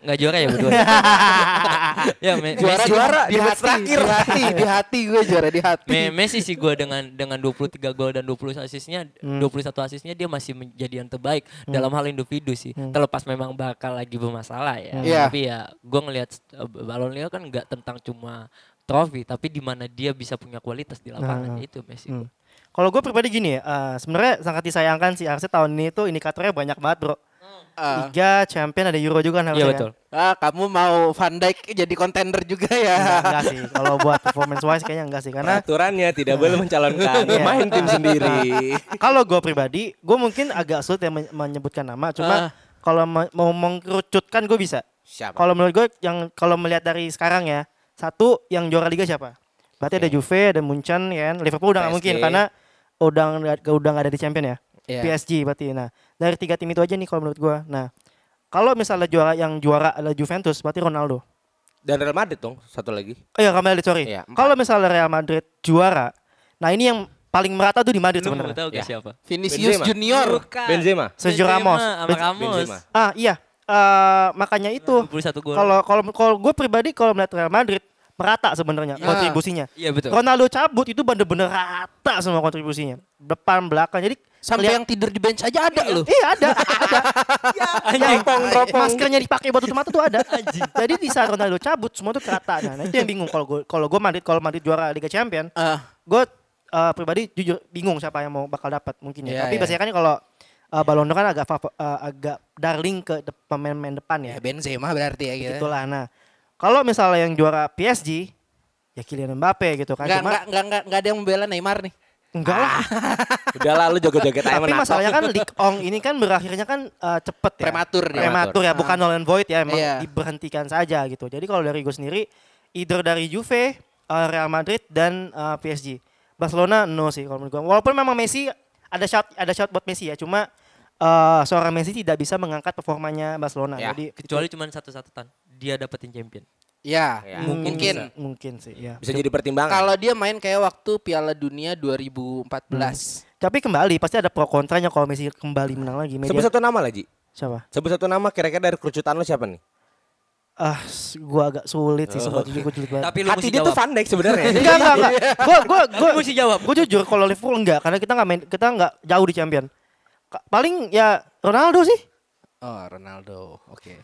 Speaker 6: Nggak juara ya berdua. ya, Me-
Speaker 4: Juara
Speaker 6: Messi.
Speaker 4: juara di hati,
Speaker 7: terakhir.
Speaker 4: di hati, di hati gue juara di hati.
Speaker 6: Me- Messi sih gue dengan dengan 23 gol dan 20 asisnya,
Speaker 5: Hmm.
Speaker 6: 21 asisnya dia masih menjadi yang terbaik dalam hal individu sih. Terlepas memang bakal lagi bermasalah ya.
Speaker 4: Iya.
Speaker 6: Tapi ya gue ngelihat uh, Ballon d'Or kan nggak tentang cuma trofi, tapi di mana dia bisa punya kualitas di lapangan
Speaker 5: Nah.
Speaker 6: itu Messi.
Speaker 5: Hmm. Kalau gue pribadi gini ya, eh, sebenarnya sangat disayangkan sih Arsenal tahun ini tuh indikatornya banyak banget bro. Liga, Champion, ada Euro juga kan
Speaker 6: Iya
Speaker 5: harusnya.
Speaker 6: betul.
Speaker 4: Ah, kamu mau Van Dijk jadi kontender juga ya.
Speaker 5: Enggak, enggak sih, kalau buat performance wise kayaknya enggak sih. Karena
Speaker 7: Peraturannya tidak boleh mencalonkan
Speaker 5: Iya.
Speaker 7: main tim sendiri.
Speaker 5: kalau gue pribadi, gue mungkin agak sulit ya men- menyebutkan nama. Cuma kalau me- mau mengkerucutkan gue bisa.
Speaker 7: Siapa?
Speaker 5: Kalau menurut gue yang kalau melihat dari sekarang ya, satu yang juara liga siapa? Berarti ada Juve, ada Munchen, ya kan? Liverpool udah nggak mungkin karena udah udah nggak ada di champion ya.
Speaker 4: Iya.
Speaker 5: PSG berarti. Nah dari tiga tim itu aja nih kalau menurut gue. Nah kalau misalnya juara yang juara adalah Juventus, berarti Ronaldo.
Speaker 7: Dan Real Madrid dong satu lagi.
Speaker 5: Oh iya Real Madrid sorry.
Speaker 7: Iya, empat.
Speaker 5: kalau misalnya Real Madrid juara, nah ini yang paling merata tuh di Madrid sebenarnya.
Speaker 6: tahu
Speaker 7: Ya.
Speaker 6: siapa?
Speaker 4: Vinicius
Speaker 7: Benzema.
Speaker 4: Junior.
Speaker 6: Bukan.
Speaker 7: Benzema.
Speaker 5: Sergio Ramos.
Speaker 6: Ramos.
Speaker 7: Benzema.
Speaker 5: Ah iya, Eh, makanya itu
Speaker 6: 21 gol.
Speaker 5: kalau kalau kalau gue pribadi kalau melihat Real Madrid merata sebenarnya
Speaker 4: Ya.
Speaker 5: kontribusinya.
Speaker 6: Iya betul.
Speaker 5: Ronaldo cabut itu bener-bener rata semua kontribusinya. Depan belakang. Jadi
Speaker 4: Sampai
Speaker 5: keliat-
Speaker 4: yang tidur di bench aja ada loh.
Speaker 5: Iya ada, ada. yang
Speaker 7: Teropong, teropong.
Speaker 5: maskernya dipakai batu mata tuh ada. Jadi di saat Ronaldo cabut semua tuh kerata. Nah, itu yang bingung kalau gue kalau gue Madrid kalau Madrid juara Liga Champion,
Speaker 4: Ah,
Speaker 5: gue uh, pribadi jujur bingung siapa yang mau bakal dapat mungkin
Speaker 4: Iya,
Speaker 5: ya. Tapi
Speaker 4: iya.
Speaker 5: biasanya kan kalau uh, Ballon d'Or kan agak favo- uh, agak darling ke de- pemain-pemain depan ya.
Speaker 4: ya Benzema berarti ya gitu.
Speaker 5: Itulah. Nah, kalau misalnya yang juara PSG ya Kylian Mbappe gitu kan.
Speaker 4: Enggak,
Speaker 5: Cuma
Speaker 4: enggak, enggak, enggak, enggak ada yang membela Neymar nih.
Speaker 5: Enggak lah.
Speaker 7: Udah lalu joget-joget aja
Speaker 5: Tapi masalahnya kan League Ong ini kan berakhirnya kan uh, cepet ya.
Speaker 4: Prematur dia.
Speaker 5: Prematur ya, bukan null and void ya, emang
Speaker 4: Iya.
Speaker 5: diberhentikan saja gitu. Jadi kalau dari gue sendiri, either dari Juve, uh, Real Madrid dan uh, PSG. Barcelona no sih kalau menurut gue. Walaupun memang Messi ada shot ada shot buat Messi ya, cuma uh, seorang Messi tidak bisa mengangkat performanya Barcelona.
Speaker 7: Ya,
Speaker 5: Jadi
Speaker 6: Kecuali cuma satu catatan. Dia dapetin champion.
Speaker 4: Ya,
Speaker 7: Ya.
Speaker 4: mungkin.
Speaker 5: mungkin mungkin sih ya.
Speaker 7: Bisa jadi pertimbangan.
Speaker 4: Kalau dia main kayak waktu Piala Dunia 2014.
Speaker 5: Tapi kembali pasti ada pro kontranya kalau Messi kembali menang lagi. Media
Speaker 7: Sebut satu nama lah, Ji.
Speaker 5: siapa?
Speaker 7: Sebut satu nama kira-kira dari kerucutan lo siapa nih?
Speaker 5: Ah, gua agak sulit sih sobat jujur gua sulit banget.
Speaker 6: Tapi lu
Speaker 7: Hati dia tuh
Speaker 6: jawab.
Speaker 7: Van Dijk sebenarnya.
Speaker 5: enggak enggak enggak. Gua gua gua
Speaker 6: mesti jawab.
Speaker 5: Gue jujur kalau Liverpool enggak karena kita enggak main kita enggak jauh di champion. Paling ya Ronaldo sih.
Speaker 4: Oh, Ronaldo. Oke.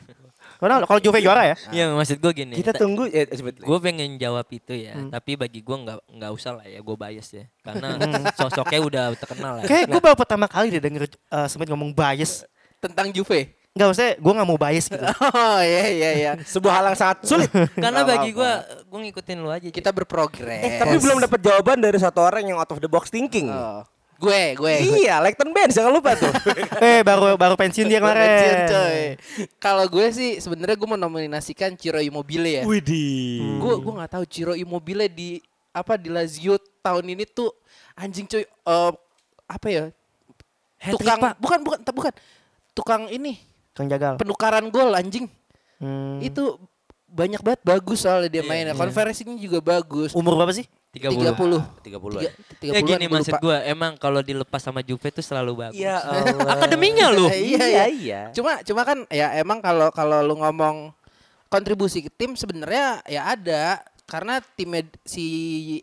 Speaker 5: Ronaldo kalau Juve juara ya.
Speaker 6: Iya maksud gue gini.
Speaker 7: Kita tunggu eh sebut.
Speaker 6: Gue pengen jawab itu ya,
Speaker 5: Hmm.
Speaker 6: tapi bagi gue nggak nggak usah lah ya, gue bias ya, karena sosoknya udah terkenal ya.
Speaker 5: Kayak gue baru pertama kali deh denger uh, Smith ngomong bias.
Speaker 4: Tentang Juve.
Speaker 5: Enggak maksudnya gue nggak mau bias gitu.
Speaker 4: Oh, iya iya iya.
Speaker 7: Sebuah hal yang sangat sulit.
Speaker 6: Karena bagi gue, gue ngikutin lu aja.
Speaker 4: Kita berprogres.
Speaker 7: Eh, tapi belum dapat jawaban dari satu orang yang out of the box thinking.
Speaker 4: Oh. Gue, gue. gue.
Speaker 7: Iya, Leighton Baines jangan lupa tuh.
Speaker 5: eh baru baru pensiun dia kemarin.
Speaker 4: Pensiun, coy. Kalau gue sih sebenarnya gue mau nominasikan Ciro Immobile ya.
Speaker 7: Widih.
Speaker 4: Gue gue nggak tahu Ciro Immobile di apa di Lazio tahun ini tuh anjing coy eh, apa ya?
Speaker 6: Hat-trick,
Speaker 4: Tukang
Speaker 6: Pak.
Speaker 4: bukan bukan bukan tukang ini
Speaker 5: Kang Jagal.
Speaker 4: penukaran gol anjing.
Speaker 5: Hmm.
Speaker 4: Itu banyak banget bagus soalnya dia
Speaker 6: Iya,
Speaker 4: mainnya.
Speaker 6: iya.
Speaker 4: Konversinya juga bagus.
Speaker 5: Umur berapa sih?
Speaker 6: 30.
Speaker 4: 30.
Speaker 7: 30
Speaker 4: Tiga- tiga
Speaker 6: Ya gini
Speaker 4: gua
Speaker 6: maksud gue, emang kalau dilepas sama Juve itu selalu bagus.
Speaker 7: Ya Allah.
Speaker 6: Akademinya lu.
Speaker 4: Iya,
Speaker 7: Iya, iya.
Speaker 4: Cuma cuma kan ya emang kalau kalau lu ngomong kontribusi ke tim sebenarnya ya ada karena timnya si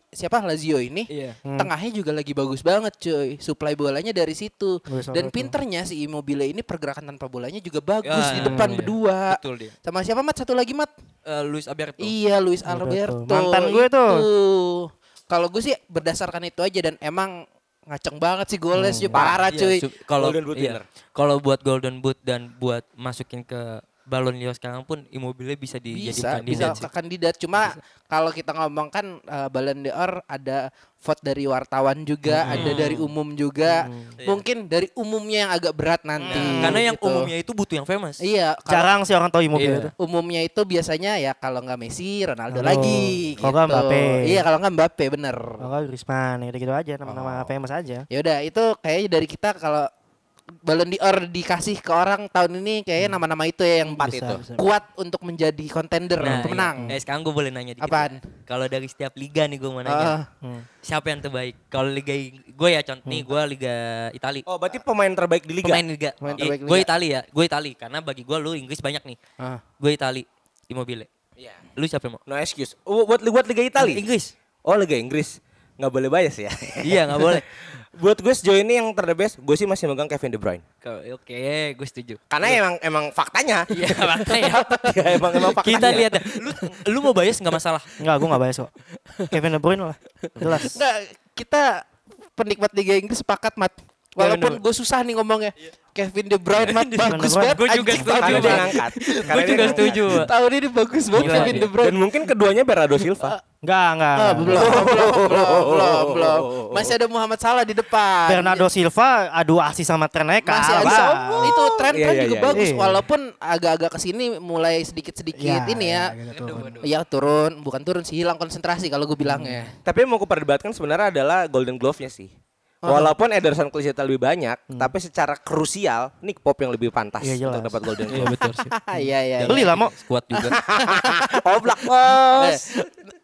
Speaker 4: siapa Lazio ini
Speaker 6: Iya.
Speaker 5: Hmm.
Speaker 4: tengahnya juga lagi bagus banget cuy supply bolanya dari situ
Speaker 5: Bagus
Speaker 4: dan pinternya si Immobile ini pergerakan tanpa bolanya juga bagus
Speaker 6: Ya,
Speaker 4: di depan
Speaker 6: iya.
Speaker 4: berdua
Speaker 6: Betul dia.
Speaker 4: sama siapa mat satu lagi mat
Speaker 6: Eh, Luis Alberto.
Speaker 4: iya Luis
Speaker 5: Alberto.
Speaker 4: Alberto
Speaker 5: Mantan gue tuh.
Speaker 4: itu. Kalau gue sih berdasarkan itu aja dan emang ngaceng banget sih golnya cuy parah
Speaker 6: Iya,
Speaker 4: cuy.
Speaker 6: Kalau
Speaker 7: Golden Boot
Speaker 6: iya. Kalau buat Golden Boot dan buat masukin ke Ballon d'Or sekarang pun Immobile bisa
Speaker 4: bisa
Speaker 6: dijadikan
Speaker 4: bisa
Speaker 6: kandidat
Speaker 4: ke
Speaker 6: sih.
Speaker 4: kandidat cuma kalau kita ngomong kan uh, Ballon d'Or ada vote dari wartawan juga ada dari umum juga mungkin dari umumnya yang agak berat nanti
Speaker 6: Karena yang
Speaker 4: gitu.
Speaker 6: umumnya itu butuh yang famous.
Speaker 4: iya kalau
Speaker 5: Jarang sih orang tahu Immobile
Speaker 6: Iya.
Speaker 5: itu.
Speaker 4: umumnya itu biasanya ya kalau nggak Messi Ronaldo
Speaker 5: Ronaldo.
Speaker 4: lagi
Speaker 5: Kalau nggak
Speaker 4: gitu.
Speaker 5: Mbappe.
Speaker 4: iya kalau nggak Mbappe bener
Speaker 5: Kalau Griezmann ya gitu aja nama-nama famous aja.
Speaker 4: ya udah itu kayaknya dari kita kalau Ballon d'Or dikasih ke orang tahun ini kayaknya nama-nama itu ya yang
Speaker 7: Empat
Speaker 5: Bisa,
Speaker 7: itu.
Speaker 5: bisa.
Speaker 4: kuat untuk menjadi kontender
Speaker 6: Nah,
Speaker 4: pemenang
Speaker 6: iya. Eh, sekarang gue boleh nanya dikit.
Speaker 4: Apaan?
Speaker 6: Kalau dari setiap liga nih gue mau nanya.
Speaker 5: Hmm.
Speaker 6: Siapa yang terbaik? Kalau liga gue ya contoh nih gue liga Itali.
Speaker 7: Oh, berarti pemain terbaik di liga.
Speaker 6: Pemain liga.
Speaker 4: Pemain terbaik
Speaker 6: Gue
Speaker 4: liga.
Speaker 6: Itali ya. Gue Itali karena bagi gue lu Inggris banyak nih.
Speaker 4: Ah.
Speaker 6: Gue Itali. Immobile.
Speaker 7: Iya.
Speaker 6: Lu siapa yang mau?
Speaker 7: No excuse. Oh, buat buat Liga Italia.
Speaker 6: Inggris.
Speaker 7: Oh, Liga Inggris. Nggak boleh bias ya.
Speaker 6: iya nggak boleh.
Speaker 7: buat gue sejauh ini yang ter the best, gue sih masih megang Kevin De Bruyne.
Speaker 6: Ke- Oke, gue setuju.
Speaker 7: Karena emang emang faktanya.
Speaker 6: Iya makanya.
Speaker 7: ya, emang emang faktanya.
Speaker 6: Kita lihat lu lu mau bias nggak masalah.
Speaker 5: Enggak, gue enggak bias kok. Kevin De Bruyne lah. Jelas.
Speaker 4: Enggak, kita penikmat Liga Inggris sepakat, Mat. Walaupun gue susah nih ngomongnya. Kevin De Bruyne, Mat, bagus
Speaker 5: De Bruyne.
Speaker 4: banget.
Speaker 6: Gua juga setuju.
Speaker 7: Karena
Speaker 6: Gue juga setuju.
Speaker 4: Tahun ini bagus banget
Speaker 6: Gila,
Speaker 4: Kevin
Speaker 6: iya.
Speaker 4: De Bruyne.
Speaker 7: Dan mungkin keduanya Bernardo Silva.
Speaker 5: Enggak, enggak.
Speaker 4: Ah, belum, belum, belum, belum, belum. Masih ada Muhammad Salah di depan.
Speaker 5: Bernardo Silva adu asih sama Trent
Speaker 4: masih ada
Speaker 5: Wah.
Speaker 4: itu tren
Speaker 7: Iya,
Speaker 4: tren
Speaker 7: iya,
Speaker 4: juga
Speaker 7: iya,
Speaker 4: bagus
Speaker 5: iya.
Speaker 4: walaupun agak-agak ke sini mulai sedikit-sedikit
Speaker 5: Ya,
Speaker 4: ini ya. Iya turun bukan turun sih hilang konsentrasi kalau gue bilangnya
Speaker 7: Tapi yang mau kuperdebatkan sebenarnya adalah Golden Glove-nya sih. Walaupun Ederson Cliceta lebih banyak, tapi secara krusial Nick Pop yang lebih pantas
Speaker 5: Iya, jelas.
Speaker 7: untuk dapat Golden
Speaker 6: Iya
Speaker 7: Glove.
Speaker 6: betul sih.
Speaker 4: iya iya iya.
Speaker 5: Beli lah mau.
Speaker 6: Kuat juga.
Speaker 7: Oblak
Speaker 4: Eh,
Speaker 7: bos.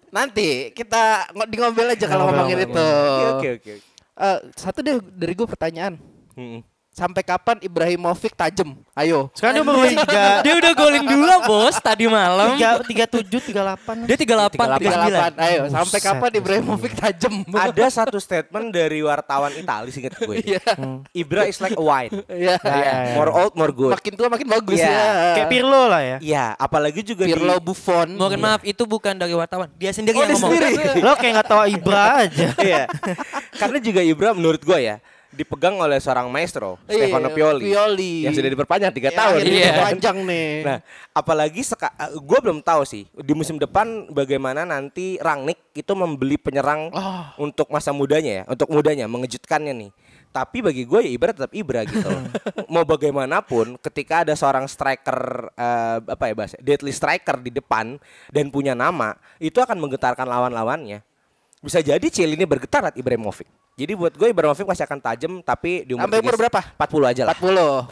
Speaker 4: nanti kita di ngomel aja kalau ngomongin itu
Speaker 7: Oke oke oke.
Speaker 4: Eh, satu deh dari gue pertanyaan.
Speaker 7: Mm-mm.
Speaker 4: Sampai kapan Ibrahimovic tajem? Ayo.
Speaker 5: Sekarang dia tiga
Speaker 6: Dia udah golin dua bos tadi malam.
Speaker 5: tiga tiga tujuh tiga delapan.
Speaker 6: Dia 38,
Speaker 4: 38. Ayo, sampai
Speaker 5: Buset,
Speaker 4: kapan Ibrahimovic tajem?
Speaker 7: Ada satu statement dari wartawan Italia singkat gue.
Speaker 4: Iya.
Speaker 7: Ibra is like a wine.
Speaker 4: Iya.
Speaker 5: Ya, ya, ya.
Speaker 7: More old, more good.
Speaker 4: Makin tua makin bagus
Speaker 7: Iya.
Speaker 4: ya.
Speaker 5: Kayak Pirlo lah ya.
Speaker 7: Iya, apalagi juga
Speaker 4: Pirlo
Speaker 7: di
Speaker 4: Buffon.
Speaker 6: Mohon maaf itu bukan dari wartawan. Dia sendiri
Speaker 4: Oh,
Speaker 6: yang
Speaker 4: dia
Speaker 6: ngomong.
Speaker 4: sendiri.
Speaker 5: Lo kayak nggak tahu Ibra aja.
Speaker 7: Iya. Karena juga Ibra menurut gue ya dipegang oleh seorang maestro
Speaker 4: Iya,
Speaker 7: Stefano Pioli,
Speaker 4: Pioli.
Speaker 7: yang sudah diperpanjang tiga
Speaker 4: Ya,
Speaker 7: tahun.
Speaker 6: Iya.
Speaker 4: panjang nih.
Speaker 7: Nah, apalagi seka, gue belum tahu sih di musim depan bagaimana nanti Rangnick itu membeli penyerang
Speaker 4: Ah.
Speaker 7: untuk masa mudanya ya, untuk mudanya mengejutkannya nih. Tapi bagi gue ya Ibra tetap Ibra gitu. Mau bagaimanapun, ketika ada seorang striker eh, apa ya bahasa, deadly striker di depan dan punya nama, itu akan menggetarkan lawan-lawannya. Bisa jadi Chelsea ini bergetar liat Ibrahimovic. Jadi buat gue Ibrahimovic masih akan tajam tapi di umur,
Speaker 4: Sampai umur
Speaker 7: 30
Speaker 4: berapa?
Speaker 7: 40 aja lah.
Speaker 4: 40.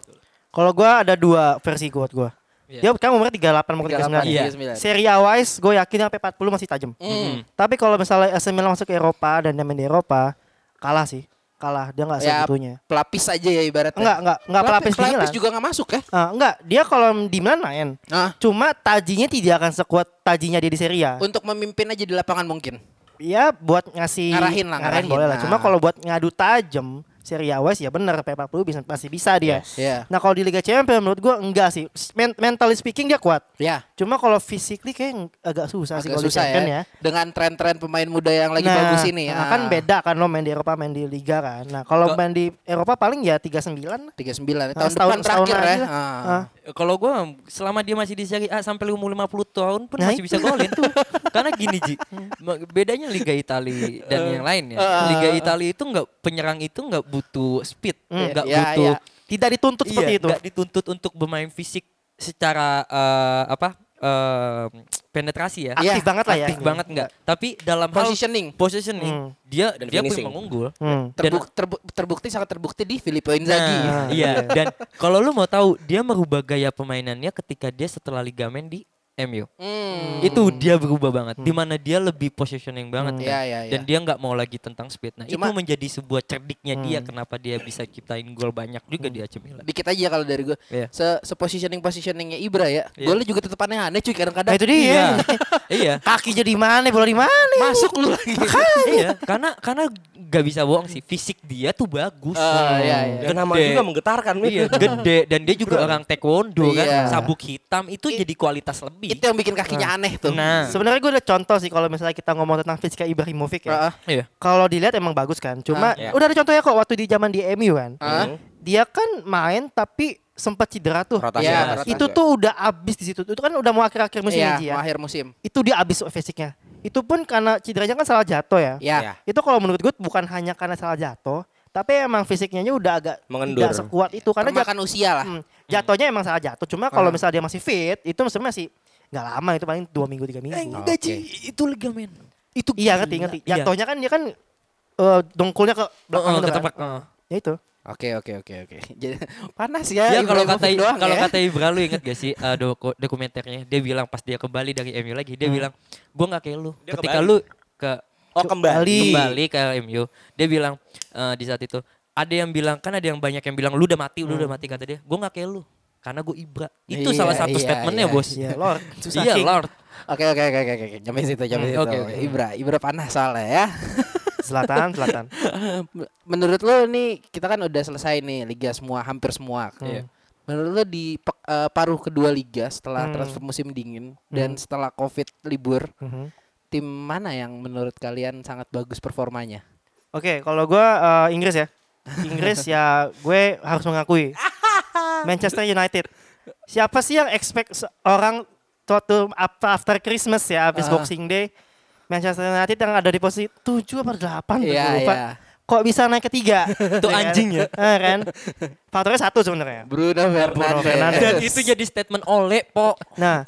Speaker 5: Kalau gua ada dua versi buat gua.
Speaker 6: Iya.
Speaker 5: Dia kan umurnya 38 mau 39.
Speaker 4: 38,
Speaker 6: Iya.
Speaker 4: 39.
Speaker 5: Serie A wise gue yakin sampai 40 masih tajam.
Speaker 4: Hmm.
Speaker 5: Tapi kalau misalnya AC Milan masuk ke Eropa dan dia main di Eropa, kalah sih. Kalah, dia nggak
Speaker 4: Ya,
Speaker 5: segitunya.
Speaker 4: pelapis aja ya ibaratnya.
Speaker 5: Enggak, enggak, enggak pelapis, di Milan.
Speaker 4: pelapis juga nggak masuk ya?
Speaker 5: Ah, enggak, dia kalau di Milan main.
Speaker 4: Ah,
Speaker 5: Cuma tajinya tidak akan sekuat tajinya dia di Serie A.
Speaker 4: untuk memimpin aja di lapangan mungkin.
Speaker 5: Ya buat ngasih
Speaker 4: Ngarahin lah, ngarahin.
Speaker 5: boleh lah.
Speaker 4: Nah.
Speaker 5: Cuma kalau buat ngadu tajam Serie A wise ya bener P40 bisa masih bisa dia.
Speaker 7: Yes.
Speaker 4: Iya.
Speaker 5: Nah kalau di Liga Champions menurut gua enggak sih. Men mentally speaking dia kuat.
Speaker 4: Ya,
Speaker 5: Cuma kalau physically kayak agak susah sih
Speaker 4: agak
Speaker 5: kalau di Champions
Speaker 4: ya.
Speaker 5: ya.
Speaker 4: Dengan tren-tren pemain muda yang lagi
Speaker 5: Nah,
Speaker 4: bagus ini.
Speaker 5: nah,
Speaker 4: Ah.
Speaker 5: kan beda kan lo main di Eropa main di Liga kan. Nah kalau main di Eropa paling ya 39
Speaker 4: 39
Speaker 5: Nah,
Speaker 4: tahun
Speaker 5: setahun-
Speaker 4: depan terakhir
Speaker 5: setahun
Speaker 4: ya.
Speaker 5: lah.
Speaker 4: Ah.
Speaker 5: Ah.
Speaker 6: Kalau gue selama dia masih di Serie A sampai umur 50 tahun pun
Speaker 5: Nah,
Speaker 6: masih bisa golin tuh. Karena gini Ji, bedanya Liga Italia dan yang lain ya.
Speaker 4: Eh.
Speaker 6: Liga Italia itu nggak penyerang itu nggak butuh speed,
Speaker 5: Hmm.
Speaker 6: nggak
Speaker 4: Ya,
Speaker 6: butuh
Speaker 4: ya.
Speaker 5: tidak dituntut
Speaker 6: iya,
Speaker 5: seperti itu.
Speaker 6: nggak dituntut untuk bermain fisik secara eh, apa eh, penetrasi ya.
Speaker 5: Aktif banget lah ya.
Speaker 6: Aktif banget nggak. Tapi dalam hal
Speaker 4: Positioning.
Speaker 6: positioning
Speaker 5: Hmm.
Speaker 6: dia
Speaker 7: Dan
Speaker 6: dia
Speaker 7: finishing.
Speaker 6: paling mengunggul.
Speaker 5: Hmm.
Speaker 6: Dan-
Speaker 4: Terbuk- terbu- terbukti sangat terbukti di Filippo Inzaghi.
Speaker 6: Nah, iya. Dan kalau lu mau tahu, dia merubah gaya pemainannya ketika dia setelah ligamen di MU.
Speaker 4: Hmm.
Speaker 6: Itu dia berubah banget. Di mana dia lebih positioning banget
Speaker 5: Hmm.
Speaker 6: kan.
Speaker 4: Iya, iya, iya.
Speaker 6: Dan dia nggak mau lagi tentang speed. Nah
Speaker 4: Cuma-
Speaker 6: itu menjadi sebuah cerdiknya dia
Speaker 5: Hmm.
Speaker 6: kenapa dia bisa ciptain gol banyak juga di AC Milan.
Speaker 4: Dikit aja kalau dari gue.
Speaker 6: Iya.
Speaker 4: Se, se positioning positioningnya Ibra ya.
Speaker 6: Iya.
Speaker 4: Golnya juga tetap aneh-aneh cuy kadang-kadang.
Speaker 5: Nah itu dia.
Speaker 6: Iya. iya.
Speaker 5: Kaki jadi mana, bola di mana?
Speaker 4: Masuk lu lagi.
Speaker 6: iya, karena karena nggak bisa bohong sih, fisik dia tuh bagus.
Speaker 4: Ah, iya, iya.
Speaker 7: Dan nama juga menggetarkan.
Speaker 6: Iya, gede dan dia juga orang taekwondo kan,
Speaker 4: Iya.
Speaker 6: sabuk hitam itu
Speaker 4: I-
Speaker 6: jadi kualitas lebih.
Speaker 4: Itu yang bikin kakinya aneh tuh.
Speaker 6: Nah,
Speaker 5: Sebenarnya gue ada contoh sih kalau misalnya kita ngomong tentang Fiska Ibrahimovic ya.
Speaker 6: Iya.
Speaker 5: Kalau dilihat emang bagus kan. Cuma
Speaker 7: Ah, iya.
Speaker 5: udah ada contohnya kok waktu di zaman di MU kan.
Speaker 7: Hmm.
Speaker 5: Dia kan main tapi sempat cedera tuh.
Speaker 7: Rotasi,
Speaker 4: Iya,
Speaker 7: rotasi.
Speaker 5: Itu tuh udah abis di situ. Itu kan udah mau akhir-akhir musim
Speaker 4: Iya,
Speaker 5: ya.
Speaker 4: mau akhir musim.
Speaker 5: Itu dia abis fisiknya. Itu pun karena cederanya kan salah jatuh ya.
Speaker 4: Ya.
Speaker 7: Iya.
Speaker 5: Itu kalau menurut gue bukan hanya karena salah jatuh, tapi emang fisiknya udah agak
Speaker 7: Mengendur.
Speaker 5: tidak sekuat itu karena jat-
Speaker 4: Termakan usia lah.
Speaker 5: Hmm, jatuhnya emang salah jatuh. Cuma kalau
Speaker 4: Ah.
Speaker 5: misalnya dia masih fit, itu sebenarnya masih nggak lama itu paling dua minggu tiga minggu.
Speaker 6: enggak Ji, itu ligamen. Itu
Speaker 5: Iya ngerti ngerti.
Speaker 6: Iya.
Speaker 5: Jatuhnya kan dia kan eh, dongkulnya ke belakang
Speaker 6: Oh,
Speaker 5: gitu kan.
Speaker 6: oh.
Speaker 5: Ya itu.
Speaker 4: Oke oke oke oke. Jadi panas ya.
Speaker 6: Ya kalau kata
Speaker 4: doang
Speaker 6: kalau
Speaker 4: ya.
Speaker 6: kata Ibra lu inget gak sih uh, doku- dokumenternya dia bilang pas dia kembali dari MU lagi dia bilang gua nggak kayak lu
Speaker 7: Dia
Speaker 6: ketika
Speaker 7: kembali.
Speaker 6: lu ke
Speaker 7: Oh kembali.
Speaker 6: kembali ke MU dia bilang uh, di saat itu ada yang bilang kan ada yang banyak yang bilang lu udah mati lu udah mati kata dia gua nggak kayak lu karena gue Ibra itu
Speaker 4: Iya,
Speaker 6: salah satu
Speaker 4: iya,
Speaker 6: statementnya
Speaker 4: iya,
Speaker 6: bos
Speaker 5: Iya, Lord. Susah
Speaker 6: iya. Lord
Speaker 4: Oke oke oke oke oke. Sampai situ sampai
Speaker 6: Hmm,
Speaker 4: situ.
Speaker 6: oke, oke.
Speaker 4: Ibra, Ibra panas soalnya ya.
Speaker 5: Selatan, selatan.
Speaker 4: Menurut lo nih kita kan udah selesai nih liga semua hampir semua.
Speaker 6: Iya.
Speaker 4: Menurut lo di eh, paruh kedua liga setelah
Speaker 5: Hmm.
Speaker 4: transfer musim dingin dan setelah Covid libur,
Speaker 5: Mhm.
Speaker 4: tim mana yang menurut kalian sangat bagus performanya?
Speaker 5: Oke, kalau gue Inggris ya. Inggris ya gue harus mengakui. Manchester United. Siapa sih yang expect orang waktu apa after Christmas ya, habis
Speaker 4: Ah.
Speaker 5: Boxing Day, Manchester United yang ada di posisi 7 apa 8 tuh,
Speaker 4: Iya,
Speaker 5: gue lupa.
Speaker 4: iya.
Speaker 5: Kok bisa naik ketiga?
Speaker 6: Itu anjing ya.
Speaker 5: Eh, kan? Faktornya satu sebenarnya.
Speaker 4: Bruno Fernandes.
Speaker 6: Dan itu jadi statement oleh po
Speaker 5: Nah,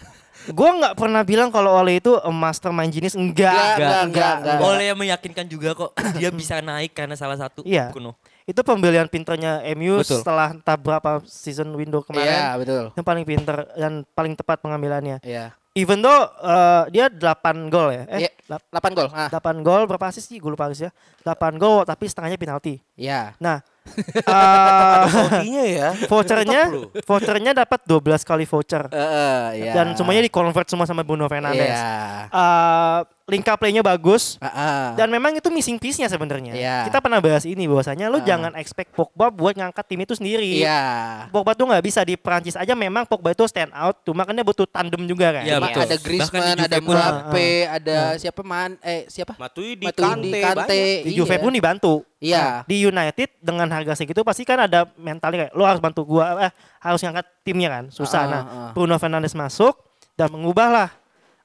Speaker 5: gue nggak pernah bilang kalau Ole itu mastermind genius enggak.
Speaker 4: Enggak, enggak, enggak, enggak.
Speaker 6: oleh yang meyakinkan juga kok dia bisa naik karena salah satu
Speaker 5: Iya.
Speaker 6: kuno
Speaker 5: Itu pembelian pinternya MU
Speaker 6: Betul.
Speaker 5: setelah entah berapa season window kemarin.
Speaker 4: Iya, betul.
Speaker 5: Yang paling pinter dan paling tepat pengambilannya.
Speaker 4: Iya.
Speaker 5: even though eh, dia 8 gol ya. Eh,
Speaker 4: Iya, 8 gol. Ah,
Speaker 5: 8 gol berapa asis sih? Gue lupa asis ya. 8 gol tapi setengahnya penalti.
Speaker 4: ya.
Speaker 5: Nah, eh,
Speaker 7: Hokinya ya.
Speaker 5: vouchernya vouchernya dapat 12 kali voucher.
Speaker 4: Heeh, ya.
Speaker 5: Dan semuanya di convert semua sama Bruno Fernandes.
Speaker 4: Iya.
Speaker 5: Eh, link up play-nya bagus.
Speaker 4: Heeh.
Speaker 5: Dan memang itu missing piece-nya sebenarnya.
Speaker 4: Iya.
Speaker 5: Kita pernah bahas ini bahwasanya lu
Speaker 4: Ah.
Speaker 5: jangan expect Pogba buat ngangkat tim itu sendiri.
Speaker 4: Iya.
Speaker 5: Pogba tuh nggak bisa di Prancis aja memang Pogba itu stand out, cuma kan dia butuh tandem juga kan.
Speaker 6: Iya,
Speaker 4: Cuma
Speaker 6: betul.
Speaker 4: ada Griezmann, ada
Speaker 6: Juve pun-
Speaker 4: Mbappe, ada siapa man eh siapa?
Speaker 7: Matuidi,
Speaker 4: Matuidi,
Speaker 7: Kante,
Speaker 4: Kante.
Speaker 7: banyak.
Speaker 5: Di Juve
Speaker 4: Iya.
Speaker 5: pun dibantu.
Speaker 4: Iya.
Speaker 5: Nah, di United dengan harga segitu pasti kan ada mentalnya kayak lo harus bantu gua eh harus ngangkat timnya kan. Susah.
Speaker 4: Ah,
Speaker 5: nah,
Speaker 4: ah.
Speaker 5: Bruno Fernandes masuk dan mengubahlah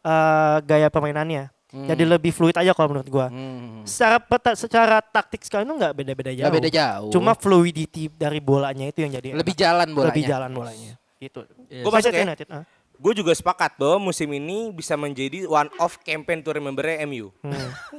Speaker 5: eh, gaya permainannya. Jadi lebih fluid aja kalau menurut gua.
Speaker 4: Hmm.
Speaker 5: Secara peta, secara taktik sekarang itu nggak beda-beda jauh.
Speaker 4: Beda jauh.
Speaker 5: Cuma fluidity dari bolanya itu yang jadi
Speaker 4: lebih
Speaker 5: enak.
Speaker 4: jalan bolanya.
Speaker 5: lebih jalan bolanya. Gitu.
Speaker 7: Gua masuk
Speaker 5: Manchester
Speaker 7: ya.
Speaker 5: United, ah.
Speaker 7: Gue juga sepakat bahwa musim ini bisa menjadi one of campaign to remember MU.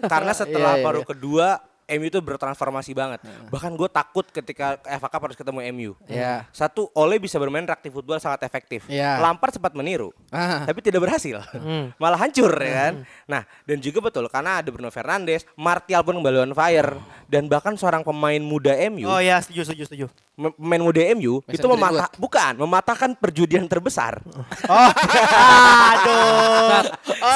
Speaker 7: Karena setelah
Speaker 4: Iya, iya,
Speaker 7: paruh
Speaker 4: iya.
Speaker 7: kedua MU itu bertransformasi banget. Bahkan gue takut ketika FA Cup harus ketemu MU.
Speaker 4: Iya.
Speaker 7: Satu, Ole bisa bermain reaktif football sangat efektif.
Speaker 4: Iya.
Speaker 7: Lampard sempat meniru,
Speaker 4: Ah.
Speaker 7: tapi tidak berhasil. Malah hancur ya kan. Nah, dan juga betul karena ada Bruno Fernandes, Martial pun kembali on fire dan bahkan seorang pemain muda MU
Speaker 5: Oh ya, setuju setuju setuju.
Speaker 7: Pemain muda MU
Speaker 4: Mason
Speaker 7: itu mematah bukan mematahkan perjudian terbesar.
Speaker 5: Oh. Aduh.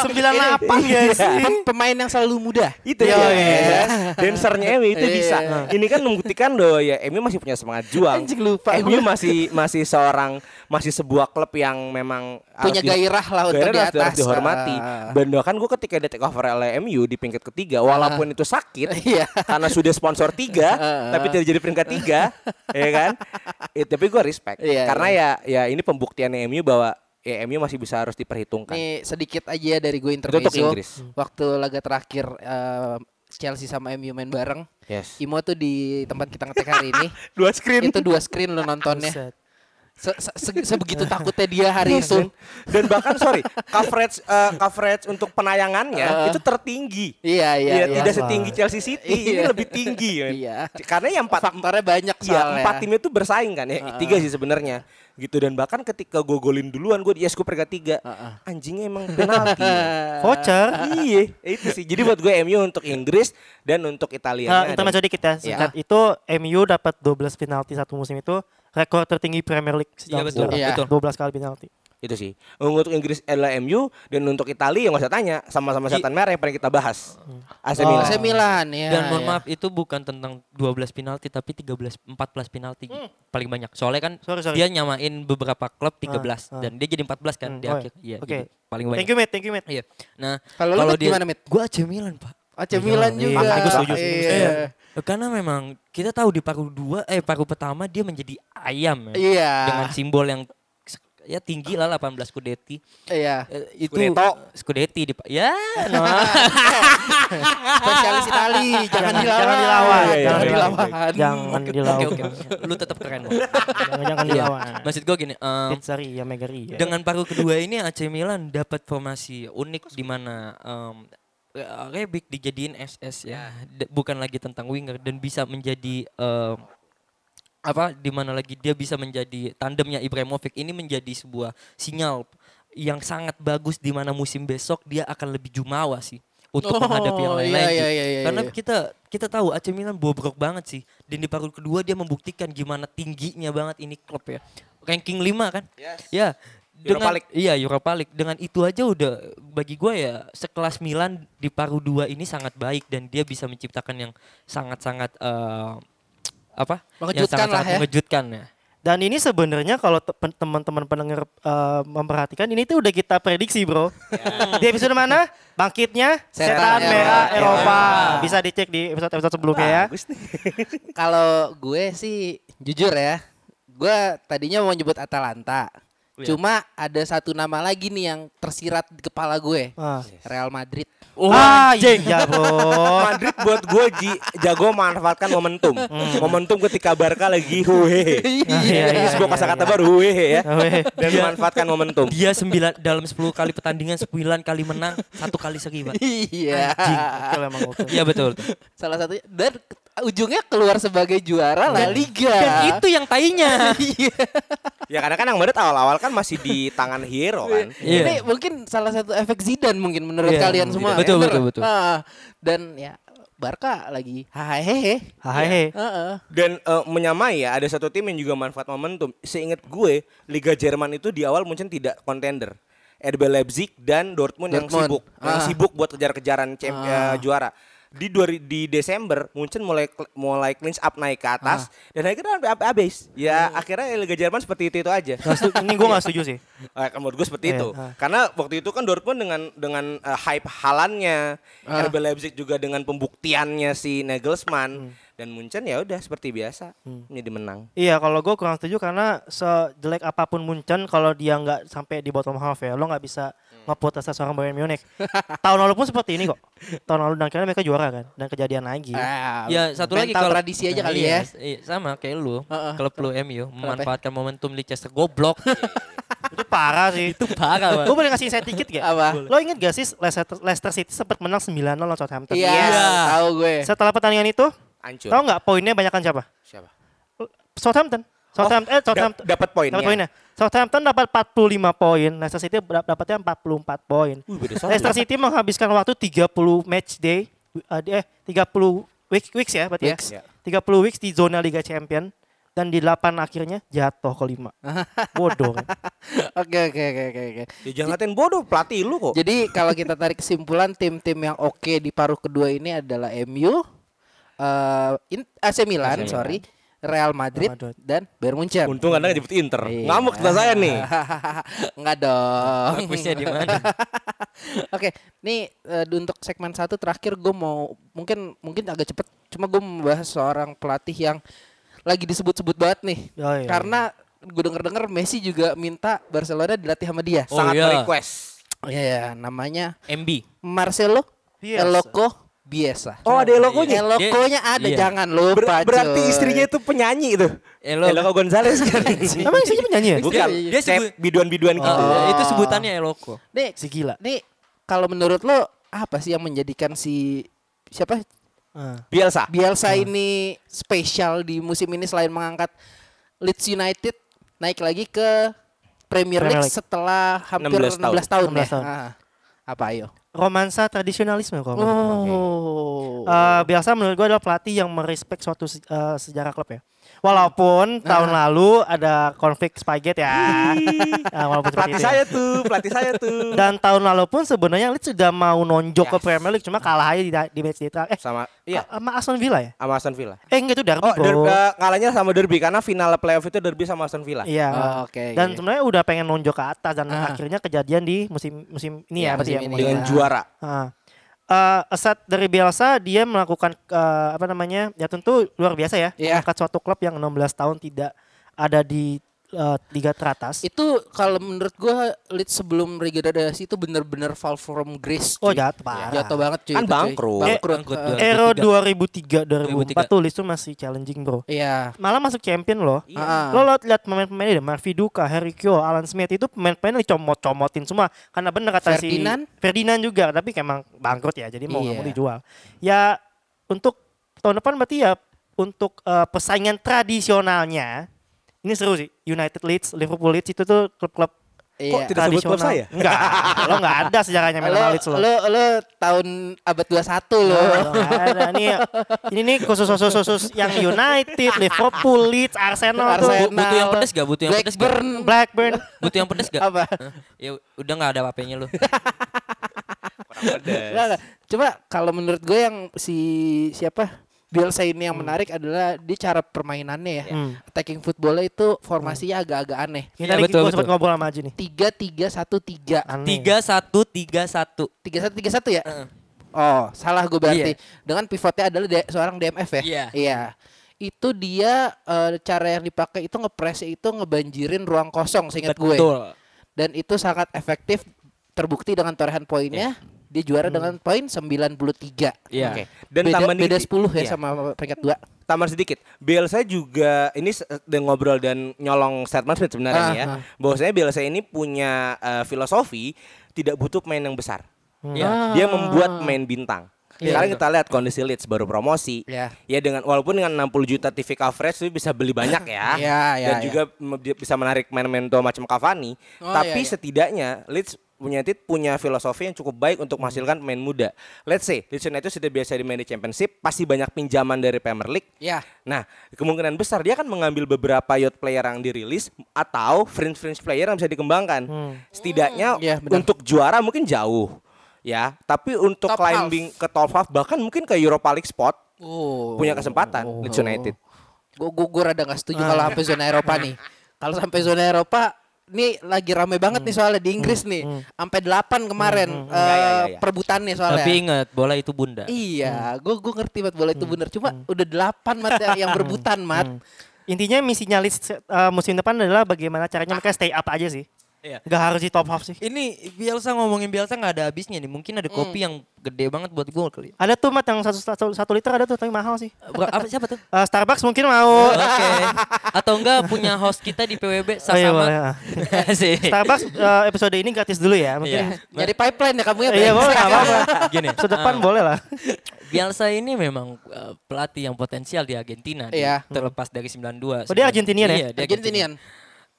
Speaker 5: 98 ya sih.
Speaker 4: Pem- Pemain yang selalu muda.
Speaker 7: itu
Speaker 5: Iya,
Speaker 7: ya.
Speaker 5: iya.
Speaker 7: Dancernya MU itu
Speaker 4: Iya.
Speaker 7: bisa. Ini kan membuktikan bahwa ya MU masih punya semangat juang.
Speaker 4: Anjing, lupa
Speaker 7: MU masih masih seorang masih sebuah klub yang memang
Speaker 4: Punya gairah lah untuk
Speaker 7: gairah
Speaker 4: di
Speaker 7: harus- harus
Speaker 4: atas.
Speaker 7: dihormati.
Speaker 4: Ah.
Speaker 7: Dan bahkan gue ketika di take over oleh MU di peringkat ketiga, walaupun itu sakit,
Speaker 4: Iya.
Speaker 7: karena sudah sponsor tiga, tapi tidak jadi peringkat tiga, ya kan? Eh, tapi gue respect,
Speaker 4: Iya,
Speaker 7: karena ya ya ini pembuktiannya MU bahwa ya MU masih bisa harus diperhitungkan.
Speaker 4: Nih sedikit aja dari gue intermezzo.
Speaker 7: Inggris.
Speaker 4: Waktu laga terakhir eh, Chelsea sama MU main bareng.
Speaker 7: Yes.
Speaker 4: Imo tuh di tempat kita ngetek hari ini.
Speaker 7: Dua screen.
Speaker 4: itu dua screen lo nontonnya. Se- se- se- sebegitu takutnya dia hari itu.
Speaker 7: Dan bahkan sorry, coverage eh, coverage untuk penayangannya itu tertinggi.
Speaker 4: Iya iya.
Speaker 7: Iya,
Speaker 4: iya.
Speaker 7: tidak setinggi Chelsea City, ini
Speaker 4: Iya.
Speaker 7: lebih tinggi.
Speaker 4: Iya.
Speaker 7: Karena yang empat
Speaker 4: Faktornya banyak
Speaker 7: Iya,
Speaker 4: soalnya.
Speaker 7: empat tim itu bersaing kan ya. Tiga sih sebenarnya. Gitu dan bahkan ketika gue golin duluan gue di yes gue peringkat tiga. Anjingnya emang penalti. ya.
Speaker 5: Voucher.
Speaker 7: iya, itu sih. Jadi buat gue MU untuk Inggris dan untuk Italia.
Speaker 5: Nah, intermezzo dikit ya. Singkat itu MU dapat 12 penalti satu musim itu rekor tertinggi Premier League
Speaker 6: Iya,
Speaker 5: sejauh
Speaker 6: betul,
Speaker 5: sejarah.
Speaker 4: betul.
Speaker 5: 12 kali penalti.
Speaker 7: Itu sih. Untuk Inggris adalah MU dan untuk Italia yang nggak usah tanya sama-sama setan merah yang paling kita bahas. AC
Speaker 5: Oh.
Speaker 7: Milan.
Speaker 4: AC Milan ya.
Speaker 6: Dan mohon
Speaker 4: ya.
Speaker 6: maaf itu bukan tentang 12 penalti tapi 13 14 penalti paling banyak. Soalnya kan
Speaker 5: Hmm. Sorry, sorry.
Speaker 6: dia nyamain beberapa klub 13
Speaker 5: ah.
Speaker 6: dan dia jadi 14 kan
Speaker 5: Hmm,
Speaker 6: di
Speaker 5: oh
Speaker 6: akhir.
Speaker 5: iya.
Speaker 6: Iya.
Speaker 5: Oke.
Speaker 6: gitu. Paling banyak.
Speaker 5: Thank you, mate. Thank you, mate.
Speaker 6: Iya. Nah,
Speaker 4: Kalau lu, Mit, gimana, Mit?
Speaker 6: Gua AC Milan, Pak.
Speaker 4: AC Milan
Speaker 5: Iya,
Speaker 4: juga.
Speaker 5: gue setuju, setuju,
Speaker 4: Iya.
Speaker 6: Karena memang kita tahu di paruh dua eh paruh pertama dia menjadi ayam ya.
Speaker 4: Iya.
Speaker 6: Dengan simbol yang ya tinggi lah 18 Scudetti.
Speaker 4: Iya.
Speaker 6: Eh, itu
Speaker 7: Scudetto.
Speaker 6: Scudetti di ya no.
Speaker 4: Spesialis Itali, jangan
Speaker 5: Jangan-
Speaker 4: dilawan.
Speaker 5: jangan dilawan,
Speaker 4: Jangan
Speaker 5: jangan
Speaker 4: dilawan.
Speaker 5: Jangan
Speaker 6: Oke
Speaker 5: dilawan.
Speaker 6: oke. Lu tetap keren.
Speaker 5: Jangan jangan
Speaker 6: Iya.
Speaker 5: dilawan.
Speaker 6: Maksud gue gini, em,
Speaker 5: Pizzeria Megari. ya.
Speaker 6: dengan paruh kedua ini AC Milan dapat formasi unik di mana em, Rebic dijadiin SS ya, D- bukan lagi tentang winger dan bisa menjadi em, apa di mana lagi dia bisa menjadi tandemnya Ibrahimovic ini menjadi sebuah sinyal yang sangat bagus di mana musim besok dia akan lebih jumawa sih untuk
Speaker 4: Oh,
Speaker 6: menghadapi yang lain-lain.
Speaker 4: iya, iya, iya, iya,
Speaker 6: Karena
Speaker 4: iya.
Speaker 6: kita kita tahu AC Milan bobrok banget sih. Dan di paruh kedua dia membuktikan gimana tingginya banget ini klub ya. Ranking 5 kan? Ya.
Speaker 7: Europa
Speaker 6: Dengan,
Speaker 7: League.
Speaker 6: Iya Europa League. Dengan itu aja udah bagi gue ya sekelas Milan di paruh dua ini sangat baik dan dia bisa menciptakan yang sangat-sangat eh, apa? Yang
Speaker 4: Mengejutkan
Speaker 6: sangat-sangat
Speaker 4: lah ya.
Speaker 6: Mengejutkan ya.
Speaker 5: Dan ini sebenarnya kalau teman-teman pendengar eh, memperhatikan ini tuh udah kita prediksi, Bro. Di episode mana? Bangkitnya
Speaker 4: Setan
Speaker 5: Setan, Merah
Speaker 4: Eropa.
Speaker 5: Eropa. Bisa dicek di episode-episode sebelumnya ya.
Speaker 7: Bagus nih.
Speaker 4: Kalau gue sih jujur ya, gue tadinya mau nyebut Atalanta.
Speaker 6: Iya.
Speaker 4: Cuma ada satu nama lagi nih yang tersirat di kepala gue.
Speaker 5: Ah.
Speaker 4: Real Madrid.
Speaker 6: Oh,
Speaker 5: ah, iya, Bro.
Speaker 7: Madrid buat gue ji, jago memanfaatkan momentum. Momentum ketika Barca lagi huhe.
Speaker 5: Ah, iya,
Speaker 7: Ini
Speaker 5: iya,
Speaker 7: sebuah
Speaker 5: iya,
Speaker 7: kosakata
Speaker 5: iya.
Speaker 7: baru huhe ya. Dan memanfaatkan momentum.
Speaker 6: Dia sembilan dalam 10 kali pertandingan 9 kali menang, satu kali seri, Pak.
Speaker 4: Iya.
Speaker 5: Emang.
Speaker 6: Iya betul.
Speaker 4: Salah satunya dan ujungnya keluar sebagai juara La Liga.
Speaker 6: Dan itu yang tainya.
Speaker 4: Iya.
Speaker 7: Ya karena kan yang Madrid awal-awal kan masih di tangan Hero kan.
Speaker 6: Iya.
Speaker 4: Ini mungkin salah satu efek Zidane mungkin menurut
Speaker 6: Iya,
Speaker 4: kalian semua.
Speaker 6: betul,
Speaker 4: ya,
Speaker 6: betul, betul.
Speaker 4: Ah, dan ya Barca lagi hahehe.
Speaker 5: Hai.
Speaker 4: Heeh.
Speaker 7: Dan eh, menyamai ya ada satu tim yang juga manfaat momentum. Seingat gue Liga Jerman itu di awal mungkin tidak kontender. RB Leipzig dan Dortmund, yang
Speaker 4: Dortmund.
Speaker 7: sibuk, yang
Speaker 4: Ah.
Speaker 7: sibuk buat kejar-kejaran champ- eh, juara. Di dua, di Desember Munchen mulai mulai clinch up naik ke atas dan akhirnya sampai habis. Ya akhirnya Liga Jerman seperti itu itu aja.
Speaker 5: Ini gue gak setuju sih.
Speaker 7: Eh, menurut gue seperti
Speaker 5: Iya,
Speaker 7: itu.
Speaker 5: ah.
Speaker 7: Karena waktu itu kan Dortmund dengan dengan eh, hype halannya, RB Leipzig juga dengan pembuktiannya si Nagelsmann dan Munchen ya udah seperti biasa menjadi menang.
Speaker 5: Iya kalau gue kurang setuju karena sejelek apa pun Munchen kalau dia nggak sampai di bottom half ya lo nggak bisa ngeprotes seorang Bayern Munich. Tahun lalu pun seperti ini kok. Tahun lalu dan akhirnya mereka juara kan dan kejadian lagi.
Speaker 4: Ah,
Speaker 6: Ya satu lagi kalau
Speaker 4: tradisi aja kali
Speaker 6: Iya,
Speaker 4: ya.
Speaker 6: Iya, sama kayak lu.
Speaker 4: Heeh.
Speaker 6: Klub lu MU memanfaatkan momentum Leicester goblok.
Speaker 5: Itu parah sih.
Speaker 6: itu parah.
Speaker 5: Gue boleh ngasih saya dikit gak?
Speaker 4: Apa?
Speaker 5: Lo inget gak sih Leicester, Leicester City sempat menang 9-0 lawan Southampton?
Speaker 4: Iya,
Speaker 6: Iya.
Speaker 4: tahu gue.
Speaker 5: Setelah pertandingan itu,
Speaker 7: Hancur.
Speaker 5: tahu nggak poinnya banyakan siapa?
Speaker 7: Siapa?
Speaker 5: Southampton. Southampton, eh Southampton.
Speaker 7: Da- dapat poinnya.
Speaker 5: Dapat poinnya. Southampton dapat 45 poin, Leicester City dap- dapatnya 44 poin.
Speaker 7: Satu.
Speaker 5: Leicester City menghabiskan waktu 30 match day, uh, eh 30 week, weeks ya berarti
Speaker 4: Weeks.
Speaker 5: ya. 30 weeks di zona Liga Champion dan di 8 akhirnya jatuh ke 5. Bodoh kan.
Speaker 4: Oke oke oke oke oke.
Speaker 7: Ya jangan ngatain bodoh pelatih lu kok.
Speaker 4: Jadi kalau kita tarik kesimpulan tim-tim yang oke di paruh kedua ini adalah MU, eh, In- AC Milan, sorry, Real Madrid,
Speaker 5: Real Madrid.
Speaker 4: dan Bayern Munchen.
Speaker 7: Untung anda nyebut Inter.
Speaker 4: Iya.
Speaker 7: Ngamuk setelah saya nih.
Speaker 4: Enggak dong.
Speaker 6: Bagusnya di mana?
Speaker 4: Oke, nih eh, untuk segmen satu terakhir gue mau mungkin mungkin agak cepet, cuma gue membahas seorang pelatih yang lagi disebut-sebut banget nih,
Speaker 5: Oh, iya.
Speaker 4: karena gue denger-denger Messi juga minta Barcelona dilatih sama dia.
Speaker 6: Oh,
Speaker 7: Sangat
Speaker 6: iya.
Speaker 7: request.
Speaker 4: Oh iya, ya, namanya
Speaker 6: MB.
Speaker 4: Marcelo
Speaker 5: Biasa.
Speaker 4: Eloko Biasa.
Speaker 7: Oh ada elokonya.
Speaker 4: Elokonya ada,
Speaker 6: Iya.
Speaker 4: jangan lupa.
Speaker 7: Ber- berarti
Speaker 4: cuy.
Speaker 7: istrinya itu penyanyi itu.
Speaker 6: Elo.
Speaker 7: Eloko Gonzales kan.
Speaker 5: Emang isinya penyanyi ya?
Speaker 7: Bukan.
Speaker 6: Dia
Speaker 7: Dia
Speaker 6: sebut-
Speaker 7: biduan-biduan gitu.
Speaker 6: Oh, itu sebutannya Eloko.
Speaker 4: Nih,
Speaker 5: Si gila.
Speaker 4: nih kalau menurut lo apa sih yang menjadikan si siapa
Speaker 5: Ah.
Speaker 7: Bielsa.
Speaker 4: Bielsa ini spesial di musim ini selain mengangkat Leeds United naik lagi ke Premier
Speaker 5: Premier
Speaker 4: League
Speaker 5: League.
Speaker 4: setelah hampir
Speaker 7: 16 tahun.
Speaker 4: 16 tahun,
Speaker 5: 16
Speaker 4: ya.
Speaker 5: tahun.
Speaker 4: Ah, apa ayo?
Speaker 5: Romansa tradisionalisme kalau menurut gue.
Speaker 4: Oh.
Speaker 5: Eh, biasa menurut gue adalah pelatih yang merespek suatu eh, sejarah klub ya. Walaupun tahun lalu ada konflik Spygate ya. Nah, walaupun seperti
Speaker 7: Pelatih
Speaker 5: itu ya.
Speaker 7: saya tuh, pelatih saya tuh.
Speaker 5: Dan tahun lalu pun sebenarnya Leeds sudah mau nonjok ke
Speaker 7: Yes.
Speaker 5: Premier League cuma kalah aja di, di match di eh
Speaker 7: Sama iya,
Speaker 5: sama Aston Villa ya?
Speaker 7: sama Aston Villa.
Speaker 5: Eh enggak itu derby
Speaker 7: Oh,
Speaker 5: bro.
Speaker 7: derby, eh, ngalahnya sama derby karena final playoff itu derby sama Aston Villa.
Speaker 5: Iya.
Speaker 4: Oh, oke,
Speaker 5: Dan
Speaker 4: oke.
Speaker 5: sebenarnya udah pengen nonjok ke atas dan
Speaker 4: Ah.
Speaker 5: akhirnya kejadian di musim musim ini
Speaker 4: Iya,
Speaker 5: ya berarti ya.
Speaker 4: musim ini.
Speaker 7: Dengan
Speaker 4: Iya.
Speaker 7: juara.
Speaker 5: Ah. Eh, asat dari Bielsa dia melakukan eh, apa namanya ya tentu luar biasa ya
Speaker 4: Iya.
Speaker 5: mengangkat suatu klub yang 16 tahun tidak ada di eh, liga teratas.
Speaker 4: Itu kalau menurut gua Leeds sebelum regenerasi itu bener-bener fall from grace.
Speaker 5: Oh
Speaker 4: cuy.
Speaker 5: jatuh parah.
Speaker 4: Jatuh banget cuy.
Speaker 7: Kan bangkrut.
Speaker 4: Bangkrut.
Speaker 6: Bangkrut,
Speaker 4: eh,
Speaker 6: dua.
Speaker 5: Ero 2003 2004
Speaker 6: 2003.
Speaker 5: tuh Leeds tuh masih challenging bro.
Speaker 4: Iya.
Speaker 5: Malah masuk champion loh.
Speaker 4: Ah.
Speaker 5: Lo lihat lihat pemain-pemainnya deh, Marvi Duka, Harry Kyo, Alan Smith itu pemain-pemain dicomot-comotin semua. Karena bener kata
Speaker 4: Ferdinand?
Speaker 5: si Ferdinand juga, tapi emang bangkrut ya, jadi mau nggak mau
Speaker 4: Iya.
Speaker 5: dijual. Ya untuk tahun depan berarti ya untuk eh, persaingan tradisionalnya ini seru sih. United Leeds, Liverpool Leeds itu tuh klub-klub
Speaker 4: Iya.
Speaker 7: tidak sebut klub
Speaker 5: tradisional.
Speaker 7: saya?
Speaker 5: Enggak, lo nggak ada sejarahnya main
Speaker 4: Lo,
Speaker 5: sama Leeds lo.
Speaker 4: lo, lo tahun abad 21 lo.
Speaker 5: Lo ada nih. Ini nih khusus khusus khusus yang United, Liverpool, Leeds, Arsenal, tuh.
Speaker 4: Arsenal.
Speaker 6: Bu- butuh yang pedes gak? Butuh yang pedes gak?
Speaker 4: Blackburn.
Speaker 5: Blackburn.
Speaker 6: Butuh yang pedes gak?
Speaker 4: Apa?
Speaker 6: Hah? Ya udah nggak ada apa-apanya lu.
Speaker 4: Nggak, nggak. Coba kalau menurut gue yang si siapa Bielsa ini yang menarik adalah di cara permainannya ya.
Speaker 5: Hmm.
Speaker 4: Attacking footballnya itu formasinya agak-agak aneh.
Speaker 5: Ini
Speaker 6: Iya,
Speaker 5: tadi
Speaker 6: betul,
Speaker 5: gue sempat ngobrol sama Aji nih.
Speaker 4: Tiga tiga satu tiga.
Speaker 5: Aneh.
Speaker 6: Tiga satu tiga satu.
Speaker 4: Tiga satu tiga satu ya.
Speaker 6: Heeh.
Speaker 4: Oh salah gue berarti.
Speaker 6: Iya.
Speaker 4: Dengan pivotnya adalah seorang DMF ya.
Speaker 6: Iya.
Speaker 4: Iya. Itu dia eh, cara yang dipakai itu ngepres itu ngebanjirin ruang kosong seingat gue.
Speaker 6: Betul.
Speaker 4: Dan itu sangat efektif terbukti dengan torehan poinnya. Dia juara dengan poin 93.
Speaker 6: Iya.
Speaker 7: Oke. Dan
Speaker 4: beda,
Speaker 7: tambahan
Speaker 4: beda
Speaker 7: dikit-
Speaker 4: 10 ya
Speaker 7: iya.
Speaker 4: sama peringkat 2.
Speaker 7: Tambahan sedikit. Bielsa juga ini ngobrol dan nyolong statement Smith sebenarnya
Speaker 4: Ah,
Speaker 7: nih ya.
Speaker 4: ah.
Speaker 7: Bahwasanya Bielsa ini punya eh, filosofi tidak butuh pemain yang besar.
Speaker 6: Iya.
Speaker 7: Dia membuat pemain bintang. Sekarang kita lihat kondisi Leeds baru promosi.
Speaker 4: Iya.
Speaker 7: Ya dengan walaupun dengan 60 juta TV coverage itu bisa beli banyak ya.
Speaker 4: Iya, iya,
Speaker 7: Dan
Speaker 4: iya.
Speaker 7: juga dia bisa menarik main-main tua macam Cavani.
Speaker 4: Oh,
Speaker 7: Tapi
Speaker 4: iya, iya.
Speaker 7: setidaknya Leeds United punya filosofi yang cukup baik untuk menghasilkan pemain muda. Let's say Leeds United sudah biasa di main di Championship, pasti banyak pinjaman dari Premier League.
Speaker 4: Ya.
Speaker 7: Nah, kemungkinan besar dia akan mengambil beberapa youth player yang dirilis atau fringe-fringe player yang bisa dikembangkan. Setidaknya
Speaker 4: Iya, benar.
Speaker 7: untuk juara mungkin jauh. Ya, tapi untuk
Speaker 4: Top
Speaker 7: climbing ke top half bahkan mungkin ke Europa League spot
Speaker 4: Oh.
Speaker 7: punya kesempatan Leeds United.
Speaker 4: Gue gue gue rada gak setuju kalau sampai zona Eropa nih. Kalau sampai zona Eropa ini lagi rame banget nih soalnya di Inggris nih. Sampai 8 kemarin eh,
Speaker 7: Ya, ya, ya, ya.
Speaker 4: perebutannya soalnya.
Speaker 6: Tapi ingat bola itu bunda.
Speaker 4: Iya, gue gue ngerti banget bola itu bener. Cuma udah 8 mat yang, yang berebutan mat.
Speaker 5: Intinya misinya Leeds eh, musim depan adalah bagaimana caranya mereka stay up aja sih.
Speaker 6: Iya.
Speaker 5: Gak harus di top half sih.
Speaker 6: Ini Bielsa ngomongin Bielsa nggak ada habisnya nih. Mungkin ada kopi yang gede banget buat gue kali.
Speaker 5: Ada tuh mat yang satu, satu, satu liter ada tuh tapi mahal sih.
Speaker 6: Ber- apa siapa tuh?
Speaker 5: Eh, Starbucks mungkin mau.
Speaker 6: Oke. Atau enggak punya host kita di PWB
Speaker 5: Oh iya
Speaker 6: sama.
Speaker 5: boleh.
Speaker 6: Sih.
Speaker 5: Starbucks eh, episode ini gratis dulu ya mungkin.
Speaker 6: Iya.
Speaker 4: Nyari pipeline ya kamu ya.
Speaker 5: Iya boleh nggak apa-apa.
Speaker 6: Gini.
Speaker 5: Episode depan
Speaker 6: ah,
Speaker 5: boleh lah.
Speaker 6: Bielsa ini memang uh, pelatih yang potensial di Argentina.
Speaker 4: Iya.
Speaker 6: Terlepas dari 92.
Speaker 5: Oh, dia Argentinian ya?
Speaker 6: Iya, dia
Speaker 4: Argentinian.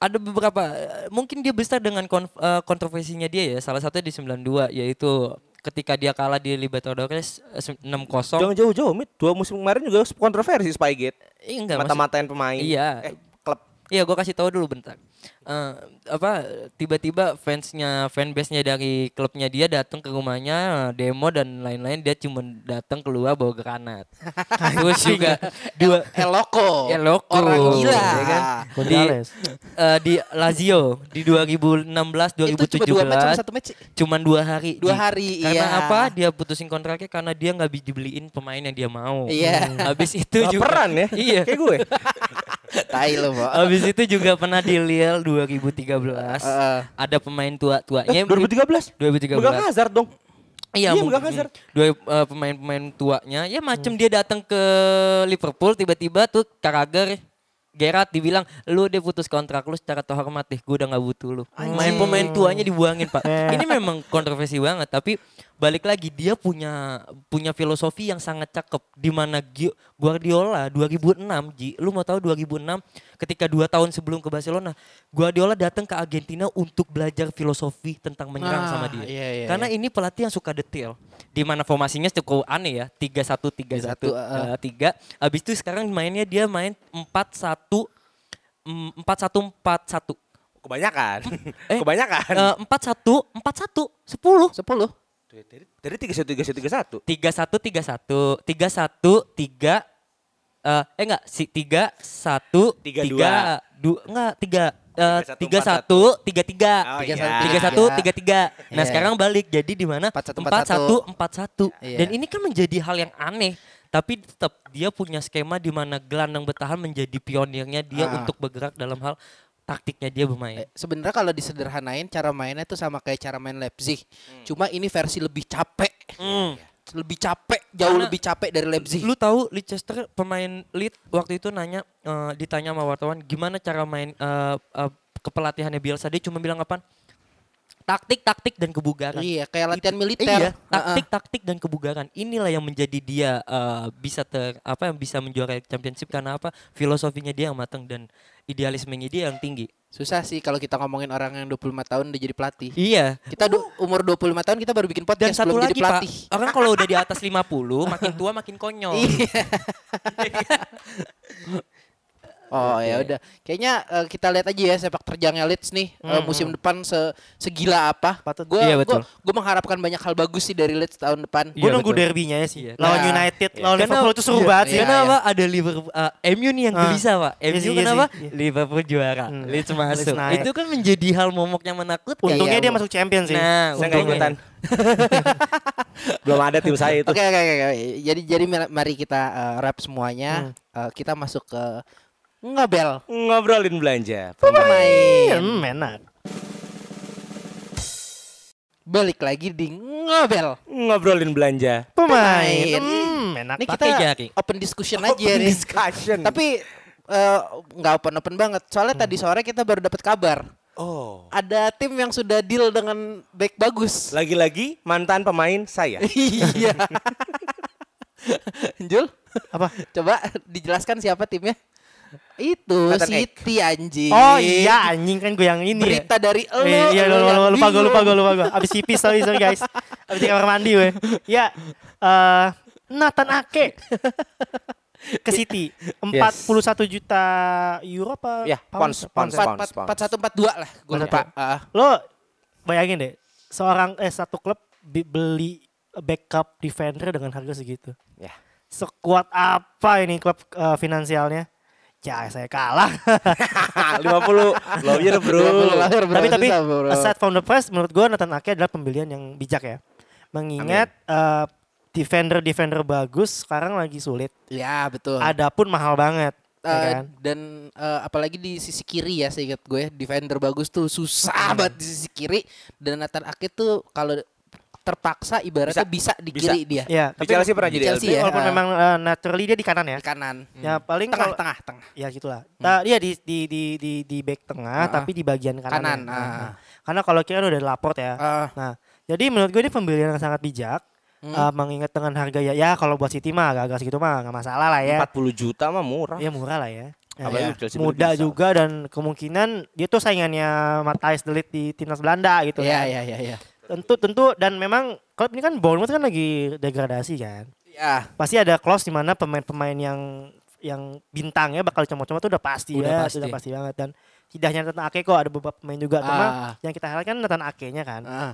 Speaker 6: Ada beberapa eh, mungkin dia besar dengan eh, kontroversinya dia ya. Salah satunya di 92 yaitu ketika dia kalah di Libertadores eh, se- 6-0.
Speaker 7: Jangan jauh-jauh, Mit. Dua musim kemarin juga kontroversi Spygate.
Speaker 6: Iya, enggak,
Speaker 7: Mata-matain pemain.
Speaker 6: Iya.
Speaker 7: Eh, klub.
Speaker 6: Iya, gue kasih tahu dulu bentar. Eh, apa tiba-tiba fansnya fanbase-nya dari klubnya dia datang ke rumahnya demo dan lain-lain dia cuma datang keluar bawa granat. Terus juga dua
Speaker 4: Eloko.
Speaker 6: Eloko.
Speaker 4: Orang gila.
Speaker 6: ya kan? Di, eh, di Lazio di 2016
Speaker 4: Itu cuma dua match sama
Speaker 6: 2017
Speaker 4: satu match. sih.
Speaker 6: cuman dua hari
Speaker 4: Dua hari,
Speaker 6: karena
Speaker 4: iya.
Speaker 6: apa dia putusin kontraknya karena dia nggak dibeliin pemain yang dia mau
Speaker 4: Iya.
Speaker 6: habis itu juga
Speaker 7: Baperan ya.
Speaker 6: iya
Speaker 7: Kayak gue.
Speaker 4: Tai lo.
Speaker 6: Habis itu juga pernah di Lille 2013.
Speaker 4: Heeh.
Speaker 6: ada pemain tua-tuanya.
Speaker 7: 2013.
Speaker 6: 2013.
Speaker 7: Megang Hazard dong.
Speaker 6: Iya,
Speaker 7: Iya, megang Hazard.
Speaker 6: Dua eh, pemain-pemain tuanya. Ya macam dia datang ke Liverpool tiba-tiba tuh Carragher Gerard dibilang lu dia putus kontrak lu secara terhormat deh gue udah nggak butuh lu main pemain tuanya dibuangin pak ini memang kontroversi banget tapi balik lagi dia punya punya filosofi yang sangat cakep. Di mana Guardiola 2006 Ji lu mau tahu 2006 ketika dua tahun sebelum ke Barcelona Guardiola datang ke Argentina untuk belajar filosofi tentang menyerang
Speaker 4: Ah,
Speaker 6: sama dia.
Speaker 4: iya, iya,
Speaker 6: karena ini pelatih yang suka detail. Di mana formasinya cukup aneh ya 3-1 3-1
Speaker 4: 3-1, uh,
Speaker 6: eh, tiga. Habis itu sekarang mainnya dia main 4-1 mm, 4-1 4-1
Speaker 7: Kebanyakan.
Speaker 6: Eh,
Speaker 7: Kebanyakan.
Speaker 6: Eh, 4-1 4-1 10
Speaker 4: 10.
Speaker 7: Dari dari tiga satu tiga satu tiga satu.
Speaker 6: 3-1 3-1 3-1 3 eh eh enggak si 3 1
Speaker 7: Tiga,
Speaker 6: 3
Speaker 7: dua.
Speaker 6: 2 enggak 3 eh,
Speaker 7: Tiga, satu,
Speaker 6: 3 1 3 3
Speaker 7: Oh,
Speaker 4: Tiga,
Speaker 7: iya.
Speaker 4: satu,
Speaker 6: tiga satu tiga tiga nah
Speaker 4: Iya.
Speaker 6: sekarang balik jadi di mana
Speaker 4: Empat, satu,
Speaker 6: empat satu empat satu
Speaker 4: Iya.
Speaker 6: dan ini kan menjadi hal yang aneh tapi tetap dia punya skema di mana gelandang bertahan menjadi pionirnya dia
Speaker 4: Ah.
Speaker 6: untuk bergerak dalam hal taktiknya dia bermain
Speaker 4: Eh, Sebenarnya kalau disederhanain cara mainnya itu sama kayak cara main Leipzig. Cuma ini versi lebih capek.
Speaker 6: Hmm.
Speaker 4: Lebih capek, jauh
Speaker 6: Karena
Speaker 4: lebih capek dari Leipzig.
Speaker 6: Lu tahu Leicester pemain lead waktu itu nanya eh, ditanya sama wartawan gimana cara main eh, eh, kepelatihannya Bielsa dia cuma bilang apa? Taktik, taktik dan kebugaran.
Speaker 4: Iya, kayak latihan
Speaker 6: Itu-
Speaker 4: militer.
Speaker 6: Iya, taktik, taktik dan kebugaran. Inilah yang menjadi dia eh, bisa ter apa yang bisa menjuarai championship karena apa? Filosofinya dia yang matang dan idealismenya dia yang tinggi.
Speaker 4: Susah sih kalau kita ngomongin orang yang 25 tahun udah jadi pelatih.
Speaker 6: Iya.
Speaker 4: Kita du- umur 25 tahun kita baru bikin
Speaker 6: Dan
Speaker 4: podcast
Speaker 6: satu
Speaker 4: belum
Speaker 6: lagi
Speaker 4: jadi
Speaker 6: Pak,
Speaker 4: pelatih.
Speaker 6: orang kalau udah di atas 50 makin tua makin konyol.
Speaker 4: Iya. Oh ya udah. Kayaknya eh, kita lihat aja ya sepak terjangnya Leeds nih eh, musim depan se segila apa.
Speaker 5: Patut.
Speaker 4: Gue
Speaker 6: Iya, betul.
Speaker 4: gue mengharapkan banyak hal bagus sih dari Leeds tahun depan.
Speaker 5: Gue
Speaker 6: Iya,
Speaker 5: nunggu
Speaker 6: betul.
Speaker 5: derbynya ya sih.
Speaker 6: Iya.
Speaker 5: Lawan
Speaker 4: Nah,
Speaker 5: United,
Speaker 7: iya.
Speaker 5: lawan
Speaker 6: Karena-
Speaker 5: Liverpool itu seru
Speaker 4: iya,
Speaker 5: banget sih.
Speaker 4: iya,
Speaker 6: Kenapa ada Liverpool eh, MU nih yang
Speaker 5: Ah.
Speaker 6: gelisah pak
Speaker 5: Iya
Speaker 6: MU
Speaker 5: sih, iya
Speaker 6: kenapa
Speaker 5: iya.
Speaker 6: Liverpool juara
Speaker 5: Hmm.
Speaker 6: Leeds masuk
Speaker 5: naik.
Speaker 6: itu kan menjadi hal momok yang menakutkan
Speaker 5: Untungnya
Speaker 4: Iya,
Speaker 5: dia
Speaker 4: Bu.
Speaker 5: masuk champion sih.
Speaker 6: nah
Speaker 7: Saya nggak
Speaker 6: untungnya.
Speaker 7: ikutan. Belum ada tim saya itu.
Speaker 4: Oke oke oke. Jadi jadi mari- kita wrap semuanya. Eh, kita masuk ke ngabel
Speaker 7: Ngobrolin belanja.
Speaker 4: pemain.
Speaker 5: Hmm, enak.
Speaker 4: Balik lagi di ngabel
Speaker 7: Ngobrolin belanja.
Speaker 5: Pemain.
Speaker 4: Pemain.
Speaker 5: Hmm, enak.
Speaker 4: Ini kita
Speaker 6: jari.
Speaker 4: open discussion aja
Speaker 7: Open
Speaker 4: nih.
Speaker 7: discussion.
Speaker 4: Tapi eh, nggak open open banget. Soalnya tadi sore kita baru dapat kabar.
Speaker 7: oh,
Speaker 4: Ada tim yang sudah deal dengan back bagus.
Speaker 7: lagi-lagi mantan pemain saya.
Speaker 4: iya. Jul,
Speaker 5: Apa?
Speaker 4: coba dijelaskan siapa timnya? Itu
Speaker 7: Nathan
Speaker 4: City anjing.
Speaker 5: Oh iya anjing kan gue yang ini ya.
Speaker 4: Berita dari elu.
Speaker 5: Eh, iya lupa, lupa, gue lupa gue lupa gue abis pipis sorry sorry guys abis di kamar mandi gue ya eh Nathan Ake ke City 41 juta euro apa
Speaker 7: Ya, pounds, pounds,
Speaker 5: ya?
Speaker 4: Empat satu empat dua lah. Gue lupa.
Speaker 5: satu.
Speaker 4: Ah,
Speaker 5: lo bayangin deh seorang eh satu klub beli backup defender dengan harga segitu
Speaker 7: Ya.
Speaker 5: sekuat apa ini klub eh, finansialnya ya saya kalah.
Speaker 7: 50 lawyer bro.
Speaker 5: tapi tapi
Speaker 4: Susah, bro.
Speaker 5: aside from the price menurut gue Nathan Ake adalah pembelian yang bijak ya. Mengingat eh, defender-defender bagus sekarang lagi sulit.
Speaker 4: Ya betul.
Speaker 5: adapun mahal banget ya
Speaker 4: Eh,
Speaker 5: kan?
Speaker 4: dan eh, apalagi di sisi kiri ya seingat gue defender bagus tuh susah banget di sisi kiri. Dan Nathan Ake tuh kalau terpaksa ibaratnya bisa, di
Speaker 7: bisa.
Speaker 4: kiri dia
Speaker 5: ya
Speaker 7: Di
Speaker 5: tapi
Speaker 7: Chelsea pernah
Speaker 4: di
Speaker 7: jadi
Speaker 4: Chelsea
Speaker 7: LB.
Speaker 4: ya.
Speaker 5: walaupun memang eh, naturally dia di kanan ya
Speaker 4: di kanan
Speaker 5: ya paling
Speaker 4: tengah
Speaker 5: kalau
Speaker 4: tengah tengah
Speaker 5: ya gitulah nah, dia di di di di di back tengah
Speaker 4: Ah.
Speaker 5: tapi di bagian kanan,
Speaker 4: Kanan,
Speaker 5: ya.
Speaker 4: ah.
Speaker 5: Nah, karena kalau kira udah laport ya
Speaker 4: Ah,
Speaker 5: nah jadi menurut gue ini pembelian yang sangat bijak
Speaker 4: Hmm.
Speaker 5: Eh, mengingat dengan harga ya ya kalau buat City mah agak-agak segitu mah nggak masalah lah ya
Speaker 7: 40 juta mah murah.
Speaker 5: ya murah lah ya Ya, ya. Muda
Speaker 7: bisa.
Speaker 5: juga dan kemungkinan dia tuh saingannya Matthijs de Ligt di timnas Belanda gitu
Speaker 4: Iya
Speaker 5: kan.
Speaker 4: iya iya iya.
Speaker 5: Tentu tentu dan memang klub ini kan Bournemouth kan lagi degradasi kan.
Speaker 4: Ya,
Speaker 5: Pasti ada clause di mana pemain-pemain yang yang bintangnya bakal comot-comot tuh udah pasti
Speaker 6: Udah
Speaker 5: ya,
Speaker 6: pasti.
Speaker 5: sudah pasti banget dan tidak hanya Nathan Ake kok ada beberapa pemain juga cuma
Speaker 4: Ah.
Speaker 5: yang kita harapkan Nathan Ake-nya kan.
Speaker 4: ah.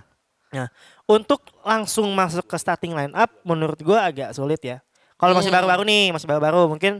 Speaker 5: Untuk langsung masuk ke starting line up menurut gua agak sulit ya. Kalau masih
Speaker 4: Hmm.
Speaker 5: baru-baru nih, masih baru-baru mungkin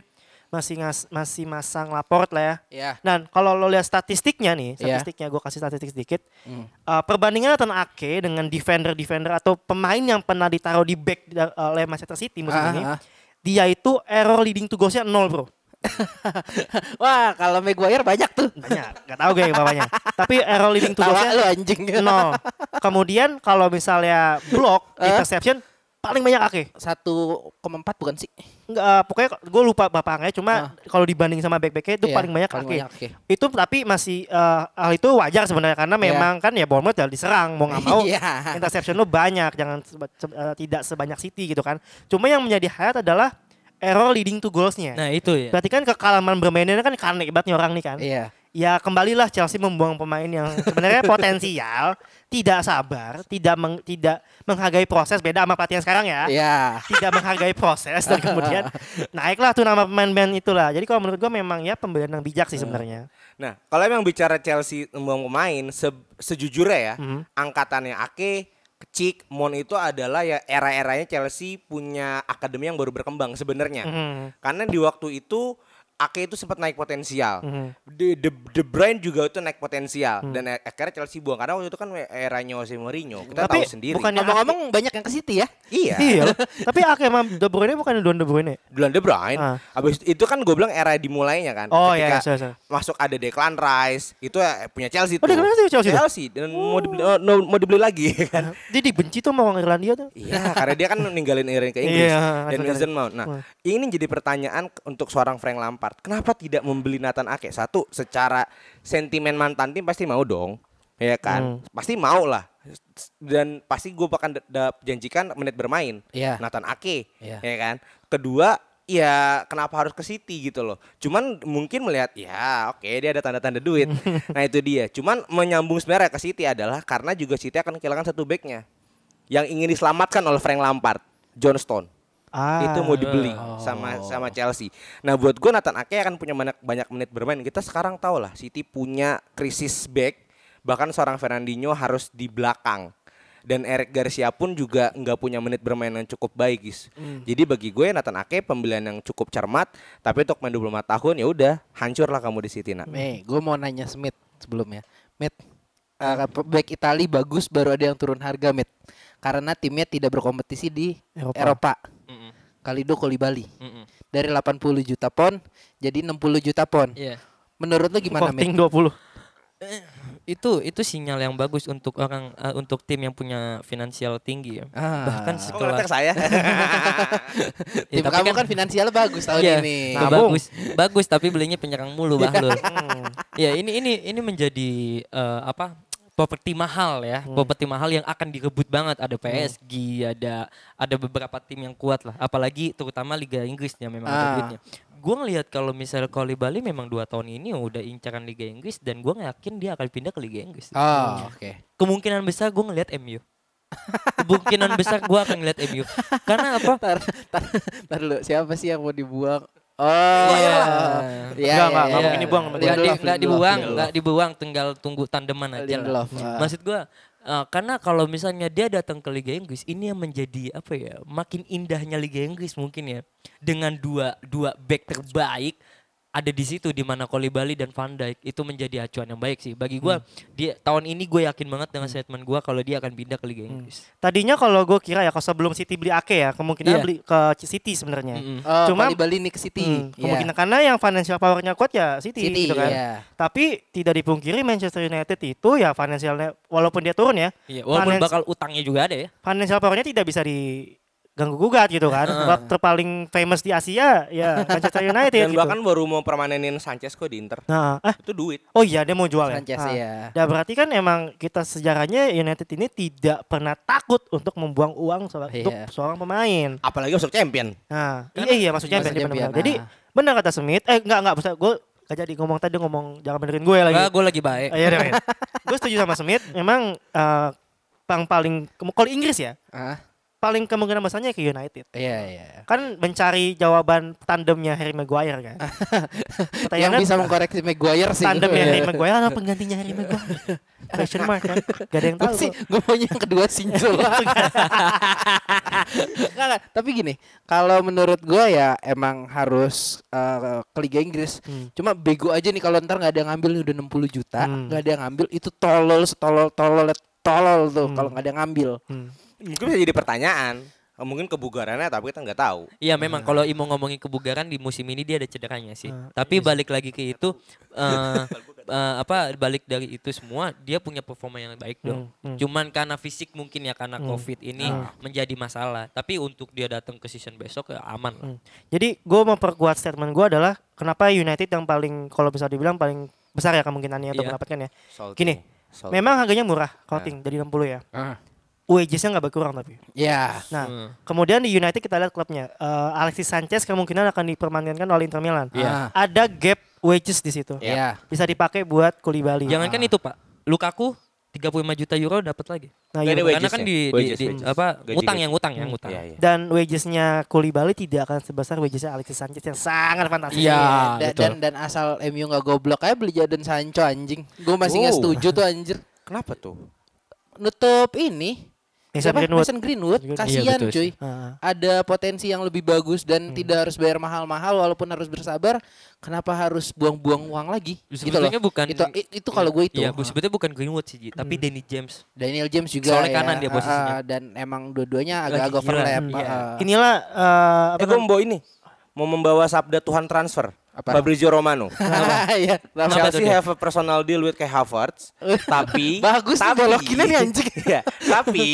Speaker 5: masih ngas, masih masang laport lah ya.
Speaker 4: ya.
Speaker 5: Dan kalau lo lihat statistiknya nih,
Speaker 4: Iya.
Speaker 5: statistiknya gue kasih statistik sedikit.
Speaker 4: Hmm.
Speaker 5: Uh, perbandingan Nathan Ake dengan defender-defender atau pemain yang pernah ditaruh di back da- oleh Manchester City musim
Speaker 4: Ah,
Speaker 5: ini,
Speaker 4: ah.
Speaker 5: dia itu error leading to goalsnya nol bro.
Speaker 4: Wah, kalau Maguire banyak tuh.
Speaker 5: Banyak, nggak tahu gue bapaknya. Tapi error leading to goalsnya
Speaker 4: lu anjing.
Speaker 5: nol. Kemudian kalau misalnya block,
Speaker 4: Eh?
Speaker 5: interception paling banyak Ake.
Speaker 4: 1,4 bukan sih?
Speaker 5: Nggak, uh, pokoknya gue lupa bapaknya, cuma
Speaker 4: Ah.
Speaker 5: kalau dibanding sama back-backnya itu
Speaker 4: Iya,
Speaker 5: paling banyak
Speaker 4: paling banyak Ake.
Speaker 5: Itu tapi masih eh, hal itu wajar sebenarnya karena
Speaker 4: Iya.
Speaker 5: memang kan ya Bournemouth ya diserang mau nggak mau
Speaker 4: Iya.
Speaker 5: interception lu banyak jangan seba- se- eh, tidak sebanyak City gitu kan. Cuma yang menjadi highlight adalah error leading to goalsnya.
Speaker 6: Nah itu ya.
Speaker 5: Berarti kan kekalaman bermainnya kan karena ibaratnya orang nih kan.
Speaker 4: Iya.
Speaker 5: Ya kembalilah Chelsea membuang pemain yang sebenarnya potensial, tidak sabar, tidak meng- tidak menghargai proses beda sama pelatihan sekarang ya.
Speaker 4: Iya.
Speaker 5: Tidak menghargai proses dan kemudian naiklah tuh nama pemain-pemain itulah. Jadi kalau menurut gua memang ya pembelian yang bijak sih sebenarnya.
Speaker 7: Nah, kalau emang bicara Chelsea membuang pemain, se- sejujurnya ya,
Speaker 5: Mhm.
Speaker 7: angkatannya Ake, Cik, Mon itu adalah ya era-eranya Chelsea punya akademi yang baru berkembang sebenarnya.
Speaker 5: Mhm.
Speaker 7: Karena di waktu itu Ake itu sempat naik potensial.
Speaker 5: Mhm.
Speaker 7: De, De, De Bruyne juga itu naik potensial
Speaker 5: Hmm.
Speaker 7: dan akhirnya Chelsea buang karena waktu itu kan eranya Jose Mourinho. Kita
Speaker 5: Tapi
Speaker 7: tahu sendiri.
Speaker 5: bukannya
Speaker 4: Ngomong-ngomong banyak yang ke City ya?
Speaker 7: iya.
Speaker 5: Iya. Tapi Ake sama De Bruyne bukan Don De Bruyne.
Speaker 7: Duluan De Bruyne.
Speaker 5: Ah.
Speaker 7: Habis itu kan gue bilang era dimulainya kan.
Speaker 5: Oh iya,
Speaker 7: Ketika
Speaker 5: iya, sorry, sorry.
Speaker 7: masuk ada Declan Rice, itu ya punya Chelsea
Speaker 5: Oh,
Speaker 7: tuh.
Speaker 5: Declan Rice Chelsea?
Speaker 7: Chelsea dan mau dibeli oh, no, mau dibeli lagi kan.
Speaker 5: Dia dibenci tuh sama orang Irlandia tuh.
Speaker 7: Iya, karena dia kan ninggalin Iran ke Inggris
Speaker 5: Iya,
Speaker 7: dan. Mason Mount. Nah, ini jadi pertanyaan untuk seorang Frank Lampard. Kenapa tidak membeli Nathan Ake? Satu, secara sentimen mantan tim pasti mau dong. Ya kan?
Speaker 5: Hmm.
Speaker 7: Pasti mau lah. Dan pasti gue akan janjikan menit bermain.
Speaker 4: Iya.
Speaker 7: Nathan Ake.
Speaker 4: Iya.
Speaker 7: Ya kan? Kedua, ya kenapa harus ke City gitu loh. Cuman mungkin melihat ya oke dia ada tanda-tanda duit. nah itu dia. Cuman menyambung sebenarnya ke City adalah karena juga City akan kehilangan satu backnya yang ingin diselamatkan oleh Frank Lampard, John Stone.
Speaker 5: Ah.
Speaker 7: itu mau dibeli
Speaker 4: Oh.
Speaker 7: sama sama Chelsea. Nah buat gue Nathan Ake akan punya banyak banyak menit bermain. Kita sekarang tahu lah City punya krisis back, bahkan seorang Fernandinho harus di belakang. Dan Eric Garcia pun juga nggak punya menit bermain yang cukup baik, guys. Jadi bagi gue Nathan Ake pembelian yang cukup cermat, tapi untuk main 25 tahun ya udah hancur lah kamu di City, nak.
Speaker 4: Nih, gue mau nanya Smith sebelumnya. Smith, uh, back Itali bagus baru ada yang turun harga, Smith. Karena timnya tidak berkompetisi di
Speaker 5: Eropa.
Speaker 4: Eropa. Kalido Kolibali.
Speaker 6: Mm-mm.
Speaker 4: Dari 80 juta pon jadi 60 juta pon.
Speaker 6: Iya.
Speaker 4: Menurut lu gimana,
Speaker 5: Sporting
Speaker 4: Mit?
Speaker 5: 20.
Speaker 6: Itu itu sinyal yang bagus untuk orang eh, untuk tim yang punya finansial tinggi ya.
Speaker 4: Ah.
Speaker 6: Bahkan
Speaker 7: Oh,
Speaker 6: sekelas
Speaker 7: ngetek saya.
Speaker 6: Ya,
Speaker 4: Tim
Speaker 6: tapi
Speaker 4: kamu kan, finansial bagus tahun
Speaker 6: Iya,
Speaker 4: ini.
Speaker 6: nah, bagus, bagus tapi belinya penyerang mulu Bahlul.
Speaker 5: Hmm.
Speaker 6: ya ini ini ini menjadi eh, apa properti mahal ya,
Speaker 5: Hmm.
Speaker 6: properti mahal yang akan direbut banget. Ada PSG, ada ada beberapa tim yang kuat lah. Apalagi terutama Liga Inggris yang memang ada
Speaker 4: Ah.
Speaker 6: duitnya. Gue ngelihat kalau misalnya Koli Bali memang dua tahun ini udah incaran Liga Inggris dan gue yakin dia akan pindah ke Liga Inggris.
Speaker 4: Oh, oke.
Speaker 6: Kemungkinan besar gue ngelihat MU. Kemungkinan besar gue akan ngelihat MU. Karena apa?
Speaker 4: Tar, tar, tar dulu, siapa sih yang mau dibuang? Oh,
Speaker 6: Iya.
Speaker 4: iya.
Speaker 5: Nggak, nggak, nggak
Speaker 6: Iya.
Speaker 5: mungkin dibuang sama
Speaker 6: Nggak di- dibuang,
Speaker 4: Lindelof.
Speaker 6: nggak dibuang, tinggal tunggu tandeman aja lah.
Speaker 4: Ah.
Speaker 6: Maksud gua eh, karena kalau misalnya dia datang ke Liga Inggris, ini yang menjadi apa ya? Makin indahnya Liga Inggris mungkin ya. Dengan dua dua back terbaik ada di situ di mana Bali dan Van Dijk itu menjadi acuan yang baik sih bagi gua dia tahun ini gue yakin banget dengan statement gua kalau dia akan pindah ke Liga Inggris.
Speaker 5: Tadinya kalau gue kira ya kalau sebelum City beli Ake ya kemungkinan
Speaker 6: Iya.
Speaker 5: beli ke City sebenarnya.
Speaker 6: Mm-mm.
Speaker 4: Oh,
Speaker 5: Cuma-
Speaker 4: Bali Bali nih ke City.
Speaker 5: Hmm,
Speaker 4: Iya.
Speaker 5: kemungkinan karena yang financial powernya kuat ya City,
Speaker 4: City,
Speaker 5: gitu kan.
Speaker 4: iya.
Speaker 5: Tapi tidak dipungkiri Manchester United itu ya financialnya walaupun dia turun ya,
Speaker 6: Iya, walaupun bakal utangnya juga ada ya.
Speaker 5: financial powernya tidak bisa diganggu gugat gitu kan. Klub terpaling famous di Asia ya Manchester United
Speaker 7: Dan
Speaker 5: gitu.
Speaker 7: bahkan baru mau permanenin Sanchez kok di Inter.
Speaker 5: Nah, eh
Speaker 7: Itu duit.
Speaker 5: oh iya dia mau jual ya.
Speaker 4: Sanchez,
Speaker 5: Nah,
Speaker 4: iya.
Speaker 5: Ya berarti kan emang kita sejarahnya United ini tidak pernah takut untuk membuang uang
Speaker 4: Iya.
Speaker 5: untuk seorang pemain.
Speaker 7: Apalagi masuk champion.
Speaker 5: Nah, iya iya maksudnya
Speaker 4: Masuk
Speaker 5: benar
Speaker 4: champion,
Speaker 5: benar. Jadi benar kata Smith, eh enggak enggak bisa gue gak jadi ngomong tadi ngomong jangan benerin gue lagi.
Speaker 6: Enggak, gue lagi baik.
Speaker 5: Iya deh. gue setuju sama Smith. Memang eh, yang paling kalau Inggris ya
Speaker 4: Ah,
Speaker 5: paling kemungkinan besarnya ke United.
Speaker 4: iya iya.
Speaker 5: Kan mencari jawaban tandemnya Harry Maguire kan.
Speaker 4: Yang
Speaker 5: Pertanyaannya
Speaker 4: bisa mengkoreksi Maguire sih.
Speaker 5: tandemnya
Speaker 4: Iya.
Speaker 5: Harry Maguire atau penggantinya Harry Maguire? Question mark kan. Gak ada yang tahu.
Speaker 4: sih, gue maunya yang kedua. Nggak, nggak. Tapi gini, kalau menurut gue ya emang harus eh, ke Liga Inggris.
Speaker 5: Hmm.
Speaker 4: Cuma bego aja nih kalau ntar nggak ada yang ngambil udah 60 juta,
Speaker 5: Hmm.
Speaker 4: nggak ada yang ngambil itu tolol setolol tolol tolol tuh
Speaker 5: Hmm.
Speaker 4: kalau nggak ada yang ngambil.
Speaker 5: Hmm.
Speaker 7: Mungkin bisa jadi pertanyaan. Mungkin kebugarannya tapi kita nggak tahu.
Speaker 6: Iya memang kalau Imo ngomongin kebugaran di musim ini dia ada cederanya sih.
Speaker 5: Ah,
Speaker 6: Tapi balik lagi ke itu eh eh, apa balik dari itu semua dia punya performa yang baik dong.
Speaker 5: Hmm, hmm.
Speaker 6: Cuman karena fisik mungkin ya karena
Speaker 5: Hmm.
Speaker 6: Covid ini menjadi masalah. Tapi untuk dia datang ke season besok ya aman lah.
Speaker 5: Hmm. Jadi gue memperkuat statement gue adalah kenapa United yang paling kalau bisa dibilang paling besar ya kemungkinannya untuk
Speaker 6: Iya.
Speaker 5: mendapatkan ya.
Speaker 7: Salty.
Speaker 5: Gini,
Speaker 7: Salty.
Speaker 5: Memang harganya murah, clothing dari 60 ya.
Speaker 4: Ah.
Speaker 5: Wagesnya nggak berkurang tapi.
Speaker 4: Ya,
Speaker 5: Nah,
Speaker 6: Hmm.
Speaker 5: kemudian di United kita lihat klubnya. Eh, Alexis Sanchez kemungkinan akan dipermanenkan oleh Inter Milan.
Speaker 4: Iya.
Speaker 5: Ada gap wages di situ.
Speaker 4: ya.
Speaker 5: Bisa dipakai buat Koulibaly.
Speaker 6: Jangankan itu Pak, Lukaku 35 juta euro dapat lagi.
Speaker 5: Nah, iya.
Speaker 6: Karena kan di, di,
Speaker 7: Wages,
Speaker 6: di-
Speaker 7: wages.
Speaker 6: apa
Speaker 7: Gaji,
Speaker 6: ngutang
Speaker 7: gaji.
Speaker 6: yang ngutang yang ngutang.
Speaker 7: Iya, iya.
Speaker 5: Dan wagesnya Koulibaly tidak akan sebesar wagesnya Alexis Sanchez yang sangat fantastis.
Speaker 6: Iya,
Speaker 4: dan,
Speaker 6: betul.
Speaker 4: dan dan asal MU nggak goblok aja beli Jadon Sancho anjing. Gue masih nggak
Speaker 7: Oh.
Speaker 4: setuju tuh anjir.
Speaker 7: Kenapa tuh?
Speaker 4: Nutup ini.
Speaker 5: Mason
Speaker 4: Siapa?
Speaker 5: Greenwood.
Speaker 4: Mason Greenwood.
Speaker 5: Iya,
Speaker 4: Kasihan
Speaker 6: betul
Speaker 4: cuy.
Speaker 5: Ah.
Speaker 4: Ada potensi yang lebih bagus dan tidak harus bayar mahal-mahal walaupun harus bersabar. Kenapa harus buang-buang uang lagi? Gitu loh.
Speaker 6: Sebetulnya bukan
Speaker 4: Itu itu kalau gue itu.
Speaker 6: Iya, bu- sebetulnya bukan Greenwood sih, Ji, tapi Danny James.
Speaker 4: Daniel James juga
Speaker 6: Soalnya
Speaker 4: ya.
Speaker 6: kanan dia posisinya.
Speaker 4: Ah, dan emang dua-duanya agak-agak overlap.
Speaker 6: Hmm, iya.
Speaker 4: Ah.
Speaker 5: Inilah eh, apa
Speaker 7: Eh, gue membawa ini. Mau membawa sabda Tuhan transfer.
Speaker 4: Apa?
Speaker 7: Fabrizio Romano.
Speaker 4: Iya,
Speaker 7: Chelsea have a personal deal with Kai Havertz, tapi
Speaker 4: Bagus nih
Speaker 7: tapi,
Speaker 4: belokinnya nih, anjing.
Speaker 7: Iya, tapi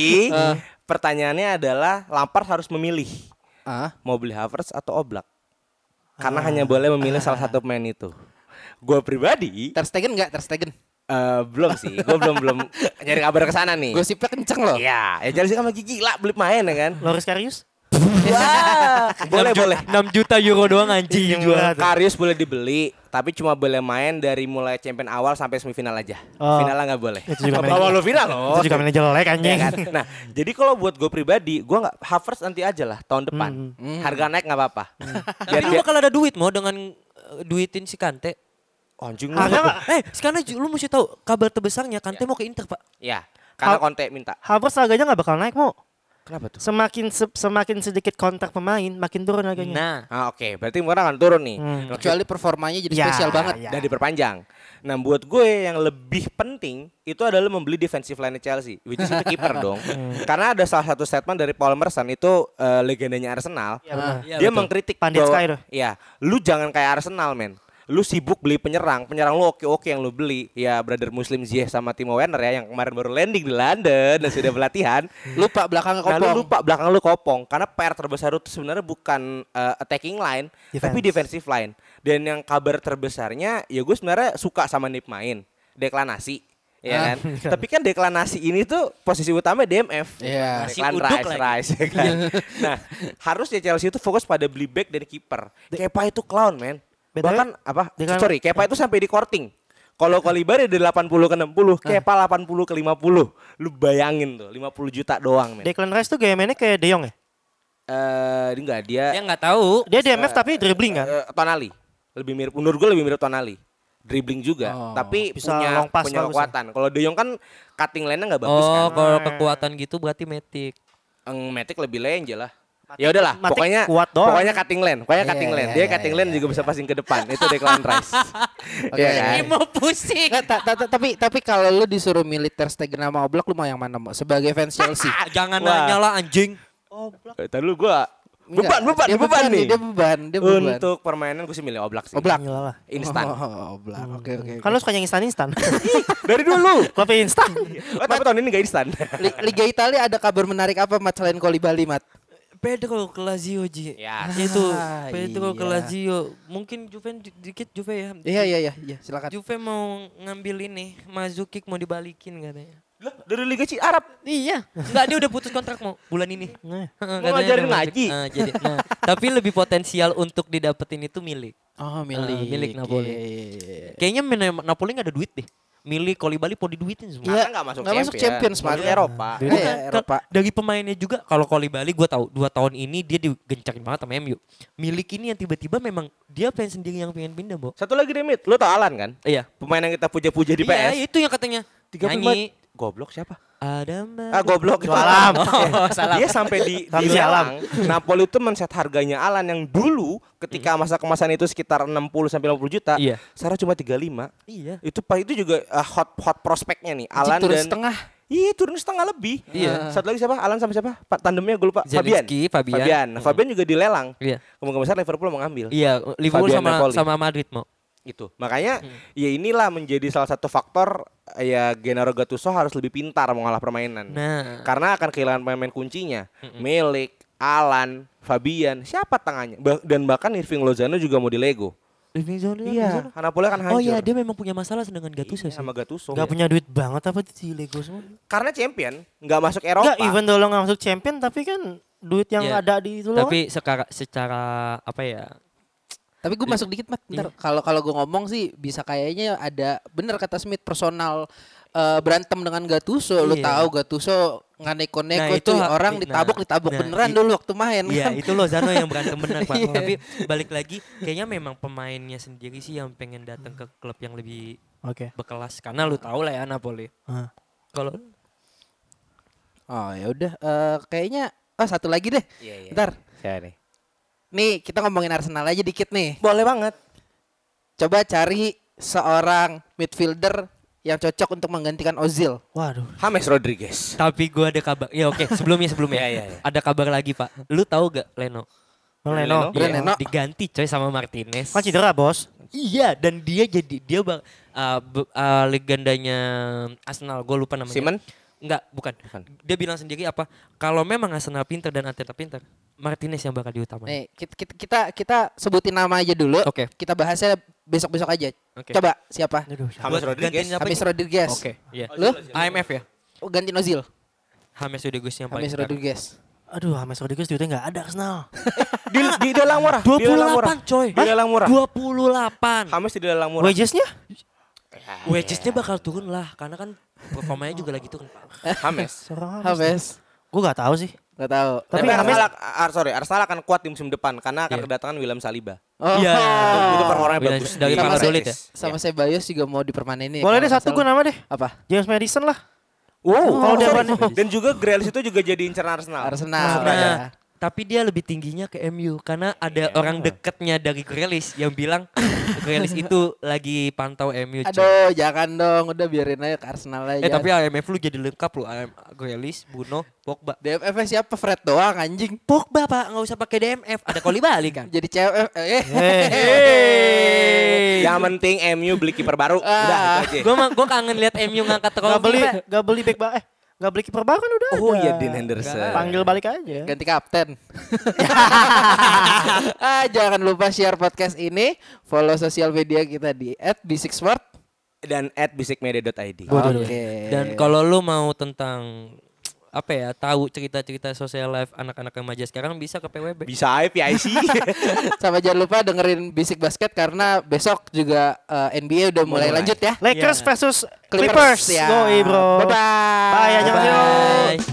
Speaker 7: pertanyaannya adalah Lampard harus memilih
Speaker 4: Ah,
Speaker 7: mau beli Havertz atau Oblak. Karena hanya boleh memilih salah satu pemain itu. Gue pribadi
Speaker 4: Ter Stegen enggak? Ter Stegen.
Speaker 7: eh, belum sih, gue belum belum nyari kabar ke sana nih.
Speaker 4: Gosipnya kenceng loh.
Speaker 7: Iya, ya Chelsea kan lagi gila beli pemain ya kan.
Speaker 5: Loris Karius?
Speaker 7: Wah, boleh boleh.
Speaker 6: 6 juta euro doang anjing
Speaker 5: Iya, tuh.
Speaker 7: Karius boleh dibeli, tapi cuma boleh main dari mulai champion awal sampai semifinal aja.
Speaker 5: Oh.
Speaker 7: Finalnya nggak boleh.
Speaker 5: Itu juga main-
Speaker 7: lu final loh.
Speaker 5: Itu juga jelek
Speaker 7: Ya
Speaker 5: anjing.
Speaker 7: kan? Nah, jadi kalau buat gue pribadi, gue nggak Havertz nanti aja lah tahun depan.
Speaker 5: Hmm.
Speaker 7: Harga naik nggak apa-apa.
Speaker 6: Tapi lu bakal ada duit mau dengan eh, duitin si Kante.
Speaker 7: Oh, anjing lu.
Speaker 6: Eh, sekarang lu mesti tahu kabar terbesarnya Kante mau ke Inter, Pak.
Speaker 7: Ya, karena Conte minta.
Speaker 5: Havertz harganya nggak bakal naik mau.
Speaker 7: Kenapa tuh?
Speaker 5: Semakin se- semakin sedikit kontrak pemain, makin turun harganya.
Speaker 6: Nah,
Speaker 7: Ah, oke, berarti murah akan turun nih.
Speaker 5: Hmm.
Speaker 4: Kecuali performanya jadi
Speaker 5: Ya,
Speaker 4: spesial banget.
Speaker 5: ya.
Speaker 7: Dan diperpanjang. Nah, buat gue yang lebih penting itu adalah membeli defensive line Chelsea, which is itu kiper dong. Karena ada salah satu statement dari Paul Merson itu eh, legendanya Arsenal.
Speaker 5: Iya, benar.
Speaker 6: Iya,
Speaker 7: dia
Speaker 6: betul.
Speaker 7: mengkritik
Speaker 5: Pandit
Speaker 7: bahwa
Speaker 5: Sky tuh.
Speaker 7: Iya, lu jangan kayak Arsenal, men. Lu sibuk beli penyerang, penyerang lu oke-oke yang lu beli. Ya, brother Muslim Ziyech sama Timo Werner ya yang kemarin baru landing di London dan sudah pelatihan.
Speaker 4: Lupa belakangnya
Speaker 7: Nah, lu
Speaker 4: kopong.
Speaker 7: lupa belakang lu kopong karena PR terbesar itu sebenarnya bukan eh, attacking line, tapi defensive line. Dan yang kabar terbesarnya ya gue sebenarnya suka sama Nip main, deklanasi. ya
Speaker 4: Ah.
Speaker 7: kan? Tapi kan deklanasi ini tuh posisi utama DMF.
Speaker 4: Iya.
Speaker 6: Si
Speaker 7: Declan
Speaker 6: uduk
Speaker 7: Rice,
Speaker 6: lagi.
Speaker 7: Rice, ya kan? nah, harusnya Chelsea itu fokus pada beli back dan kiper. Kepa itu clown, men.
Speaker 5: BTW,
Speaker 7: Bahkan apa?
Speaker 5: Declan-
Speaker 7: Sorry, Kepa itu sampai di korting. Kalau Kolibari dari 80 ke 60, Kepa 80 ke 50. Lu bayangin tuh, 50 juta doang, men.
Speaker 5: Declan Rice tuh gaya mainnya kayak De Jong ya?
Speaker 7: Eh, ini enggak dia
Speaker 6: Dia nggak tahu.
Speaker 5: Dia DMF tapi dribbling kan?
Speaker 7: eh, Tonali. Lebih mirip menurut gue lebih mirip Tonali. Dribbling juga,
Speaker 4: Oh,
Speaker 7: tapi
Speaker 5: bisa
Speaker 7: punya
Speaker 5: long pass
Speaker 7: punya
Speaker 5: ya.
Speaker 7: kekuatan. Kalau De Jong kan cutting line-nya nggak bagus
Speaker 6: Oh,
Speaker 7: kan.
Speaker 6: kalau kekuatan gitu berarti Matic.
Speaker 7: Eng Matic lebih lenje lah. Ya udahlah,
Speaker 5: Matic
Speaker 7: pokoknya
Speaker 5: kuat doang.
Speaker 7: pokoknya cutting lane, pokoknya
Speaker 4: Iya,
Speaker 7: cutting lane.
Speaker 4: iya,
Speaker 7: Dia
Speaker 4: iya,
Speaker 7: cutting lane
Speaker 4: iya,
Speaker 7: juga bisa passing ke depan. Itu Declan Rice.
Speaker 4: Oke.
Speaker 7: Iya kan?
Speaker 6: Ini mau pusing.
Speaker 4: Tapi tapi kalau lu disuruh milih Ter Stegen sama Oblak lu mau yang mana sebagai fans Chelsea?
Speaker 6: Ah, jangan
Speaker 7: Wah.
Speaker 6: nanya lah anjing.
Speaker 7: Eh, Tadi lu gua beban beban
Speaker 4: dia
Speaker 7: beban nih.
Speaker 4: Dia beban, dia beban.
Speaker 7: Untuk permainan gue sih milih Oblak sih.
Speaker 4: Oblak.
Speaker 5: Gila lah.
Speaker 7: Instan.
Speaker 4: Oh, Oblak. Oke oke.
Speaker 5: Kan lu suka yang instan-instan.
Speaker 7: Dari dulu.
Speaker 5: Kopi instan.
Speaker 7: Oh, tapi tahun ini gak instan.
Speaker 4: Li- Liga Italia ada kabar menarik apa Mat selain Kolibali Mat?
Speaker 6: Pedro ke Lazio Ji.
Speaker 7: Ya.
Speaker 6: Itu
Speaker 4: Ah,
Speaker 6: Pedro ke
Speaker 4: iya.
Speaker 6: Lazio. Mungkin Juve di- dikit Juve ya.
Speaker 4: Iya iya iya, iya silakan.
Speaker 6: Juve mau ngambil ini, Mazukik mau dibalikin katanya.
Speaker 7: Lah, dari Liga Ci Arab.
Speaker 6: Iya. Enggak dia udah putus kontrak mau bulan ini.
Speaker 5: Nah.
Speaker 6: Heeh,
Speaker 7: Mau ngajarin ngaji.
Speaker 6: Ah, jadi, nah, tapi lebih potensial untuk didapetin itu milik.
Speaker 4: Oh, milik.
Speaker 6: Ah, milik Napoli.
Speaker 4: Iya, iya, iya.
Speaker 6: Kayaknya Napoli nggak ada duit deh. Milik Kolibali mau diduitin semua.
Speaker 4: Iya.
Speaker 7: Karena nggak masuk
Speaker 4: nggak masuk Mat.
Speaker 7: Masuk Eropa.
Speaker 4: Iya,
Speaker 6: Bukan,
Speaker 4: iya,
Speaker 6: kan
Speaker 4: Eropa.
Speaker 6: dari pemainnya juga kalau Kolibali gue tahu dua tahun ini dia digencakin banget sama MU. Milik ini yang tiba-tiba memang dia pengen sendiri yang pengen pindah, Bo.
Speaker 7: Satu lagi Demit, lu tau Alan kan?
Speaker 6: Iya.
Speaker 7: Pemain yang kita puja-puja di
Speaker 6: Iya,
Speaker 7: PS.
Speaker 6: itu yang katanya
Speaker 7: 35
Speaker 6: nyanyi
Speaker 7: Goblok siapa?
Speaker 6: Ada Mbak.
Speaker 7: Ah goblok itu
Speaker 5: Alam.
Speaker 6: Oh, salah.
Speaker 7: Dia sampai di, di lelang. Napoli itu men-set harganya Alan yang dulu ketika masa kemasan itu sekitar 60 sampai 50 juta.
Speaker 6: Iya.
Speaker 7: Sekarang cuma 35.
Speaker 6: Iya.
Speaker 7: Itu pak itu juga uh, hot hot prospeknya nih. Alan
Speaker 4: turun
Speaker 7: dan
Speaker 4: setengah.
Speaker 7: Iya turun setengah lebih.
Speaker 6: Iya.
Speaker 7: Satu lagi siapa? Alan sama siapa? Pak tandemnya gue lupa. Fabian.
Speaker 6: Zelensky, Fabian.
Speaker 7: Fabian. Nah, Fabian juga dilelang.
Speaker 6: Iya.
Speaker 7: Kemungkinan besar Liverpool mau ngambil.
Speaker 6: Iya, Liverpool
Speaker 7: Fabian
Speaker 6: sama
Speaker 7: Napoli.
Speaker 6: sama Madrid mau.
Speaker 7: Gitu. Makanya
Speaker 6: Hmm.
Speaker 7: ya inilah menjadi salah satu faktor ya Gennaro Gattuso harus lebih pintar mengolah permainan.
Speaker 6: Nah,
Speaker 7: Karena akan kehilangan pemain kuncinya. Milik, Alan, Fabian, siapa tangannya? Ba- Dan bahkan Irving Lozano juga mau di Lego.
Speaker 6: Living Zone
Speaker 7: Iya, Napoli akan hancur.
Speaker 6: Oh iya, dia memang punya masalah dengan Gattuso
Speaker 7: Iya,
Speaker 6: sih.
Speaker 7: sama Gattuso.
Speaker 5: Gak punya duit banget apa di Lego semua.
Speaker 7: Karena champion nggak masuk Eropa.
Speaker 5: Enggak, even though lo gak masuk champion tapi kan duit yang
Speaker 6: Iya.
Speaker 5: ada di itu lo.
Speaker 6: Tapi secara secara apa ya?
Speaker 4: Tapi gue masuk dikit mat. Bentar. Kalau kalau gue ngomong sih bisa kayaknya ada bener kata Smith personal eh, berantem dengan Gattuso. Lu
Speaker 6: Iya.
Speaker 4: tahu Gattuso nggak neko-neko
Speaker 6: Nah, itu
Speaker 4: cuy. orang
Speaker 6: nah,
Speaker 4: ditabok ditabok
Speaker 6: nah,
Speaker 4: beneran
Speaker 6: i-
Speaker 4: dulu waktu main
Speaker 6: Iya,
Speaker 4: kan.
Speaker 6: itu Lozano yang berantem benar, Pak.
Speaker 4: Iya.
Speaker 6: Tapi balik lagi kayaknya memang pemainnya sendiri sih yang pengen datang ke klub yang lebih
Speaker 5: Oke.
Speaker 6: berkelas karena lu tahu lah ya Napoli. Kalau
Speaker 4: Oh ya udah eh, kayaknya oh satu lagi deh.
Speaker 7: Iya, iya.
Speaker 4: Bentar.
Speaker 7: Siapa nih?
Speaker 4: Nih kita ngomongin Arsenal aja dikit nih.
Speaker 7: Boleh banget.
Speaker 4: Coba cari seorang midfielder yang cocok untuk menggantikan Ozil.
Speaker 5: Waduh.
Speaker 7: James Rodriguez.
Speaker 6: tapi gua ada kabar. Ya oke, sebelumnya sebelumnya.
Speaker 7: Iya, iya, iya.
Speaker 6: Ada kabar lagi, Pak. Lu tahu gak Leno?
Speaker 7: Leno.
Speaker 5: Leno.
Speaker 6: Iya,
Speaker 4: Leno.
Speaker 6: diganti coy sama Martinez.
Speaker 5: Kan cedera bos.
Speaker 6: Iya, dan dia jadi dia bang uh, be- uh, legendanya Arsenal. Gue lupa namanya.
Speaker 7: Simon?
Speaker 6: Enggak, bukan.
Speaker 7: Bukan.
Speaker 6: Dia bilang sendiri apa? Kalau memang Arsenal pinter dan Arteta pinter, Martinez yang bakal diutamain.
Speaker 4: Nih kita kita kita, kita sebutin nama aja dulu.
Speaker 6: Oke.
Speaker 4: Kita bahasnya besok-besok aja.
Speaker 6: Oke.
Speaker 4: Coba siapa?
Speaker 5: Aduh.
Speaker 7: James Rodriguez.
Speaker 4: James? Rodriguez.
Speaker 6: Oke, iya.
Speaker 4: Lu?
Speaker 6: AMF ya?
Speaker 4: Oh, gantiin Ozil.
Speaker 6: James Rodriguez yang paling
Speaker 4: James. Rodriguez.
Speaker 5: Aduh, James Rodriguez duitnya gak ada Arsenal.
Speaker 7: Di, di lelang murah. Di lelang murah.
Speaker 6: 28 coy.
Speaker 7: Di lelang murah.
Speaker 6: 28.
Speaker 7: James di lelang murah.
Speaker 5: Wagesnya?
Speaker 6: Wagesnya bakal turun lah karena kan performanya juga lagi turun.
Speaker 5: Seorang
Speaker 4: James.
Speaker 5: Gue gak tahu sih.
Speaker 4: Gak tahu.
Speaker 5: Tapi
Speaker 7: Tapi
Speaker 5: James-
Speaker 7: Arsenal, ah, sorry, Arsenal akan kuat di musim depan karena akan
Speaker 6: Iya.
Speaker 7: kedatangan William Saliba.
Speaker 4: Oh.
Speaker 6: Iya.
Speaker 7: Itu, itu performanya
Speaker 6: William-
Speaker 7: bagus.
Speaker 6: dari
Speaker 7: Inggris.
Speaker 6: ya?
Speaker 4: Sama Ceballos juga mau dipermanenin.
Speaker 5: Boleh
Speaker 4: kalau
Speaker 5: deh satu gue nama deh.
Speaker 4: Apa?
Speaker 5: James Madison lah.
Speaker 7: Wow,
Speaker 5: Kalau dia
Speaker 7: sorry.
Speaker 5: berani-
Speaker 7: dan juga Grealish itu juga jadi inceran Arsenal.
Speaker 4: Arsenal.
Speaker 6: Nah,
Speaker 4: ya.
Speaker 6: Tapi dia lebih tingginya ke MU karena ada orang deketnya dari Grealish yang bilang Grealish itu lagi pantau MU. coy.
Speaker 4: Aduh, jangan dong. Udah biarin aja ke Arsenal aja.
Speaker 6: Eh tapi AMF lu jadi lengkap lu. AM Grealish, Bruno, Pogba.
Speaker 4: -nya siapa? Fred doang anjing.
Speaker 6: Pogba pak, nggak usah pakai DMF. Ada Koli Bali kan.
Speaker 4: Jadi cewek eh
Speaker 5: Hey.
Speaker 7: Yang penting MU beli kiper baru. Udah itu aja.
Speaker 6: gue gue kangen lihat MU ngangkat
Speaker 5: Gak
Speaker 6: trofi.
Speaker 5: beli,
Speaker 6: Pak.
Speaker 5: gak beli back ba eh, gak beli kiper baru kan udah
Speaker 7: Oh
Speaker 5: ada.
Speaker 7: iya Dean Henderson.
Speaker 5: Panggil balik aja.
Speaker 4: ganti kapten. ah, jangan lupa share podcast ini, follow sosial media kita di @b6sport
Speaker 7: dan at bisikmedia.id.
Speaker 4: Oke.
Speaker 6: Dan kalau lu mau tentang apa ya tahu cerita-cerita sosial life anak-anak remaja sekarang bisa ke PWB.
Speaker 7: Bisa aja PIC.
Speaker 4: Sama jangan lupa dengerin Bisik Basket karena besok juga eh, NBA udah mulai
Speaker 7: Mulai.
Speaker 4: lanjut ya.
Speaker 5: Lakers
Speaker 6: Iya.
Speaker 5: versus Clippers.
Speaker 4: ya.
Speaker 5: Yoi, bro.
Speaker 4: Bye bye.
Speaker 5: Bye, annyeonghaseyo.
Speaker 6: Bye.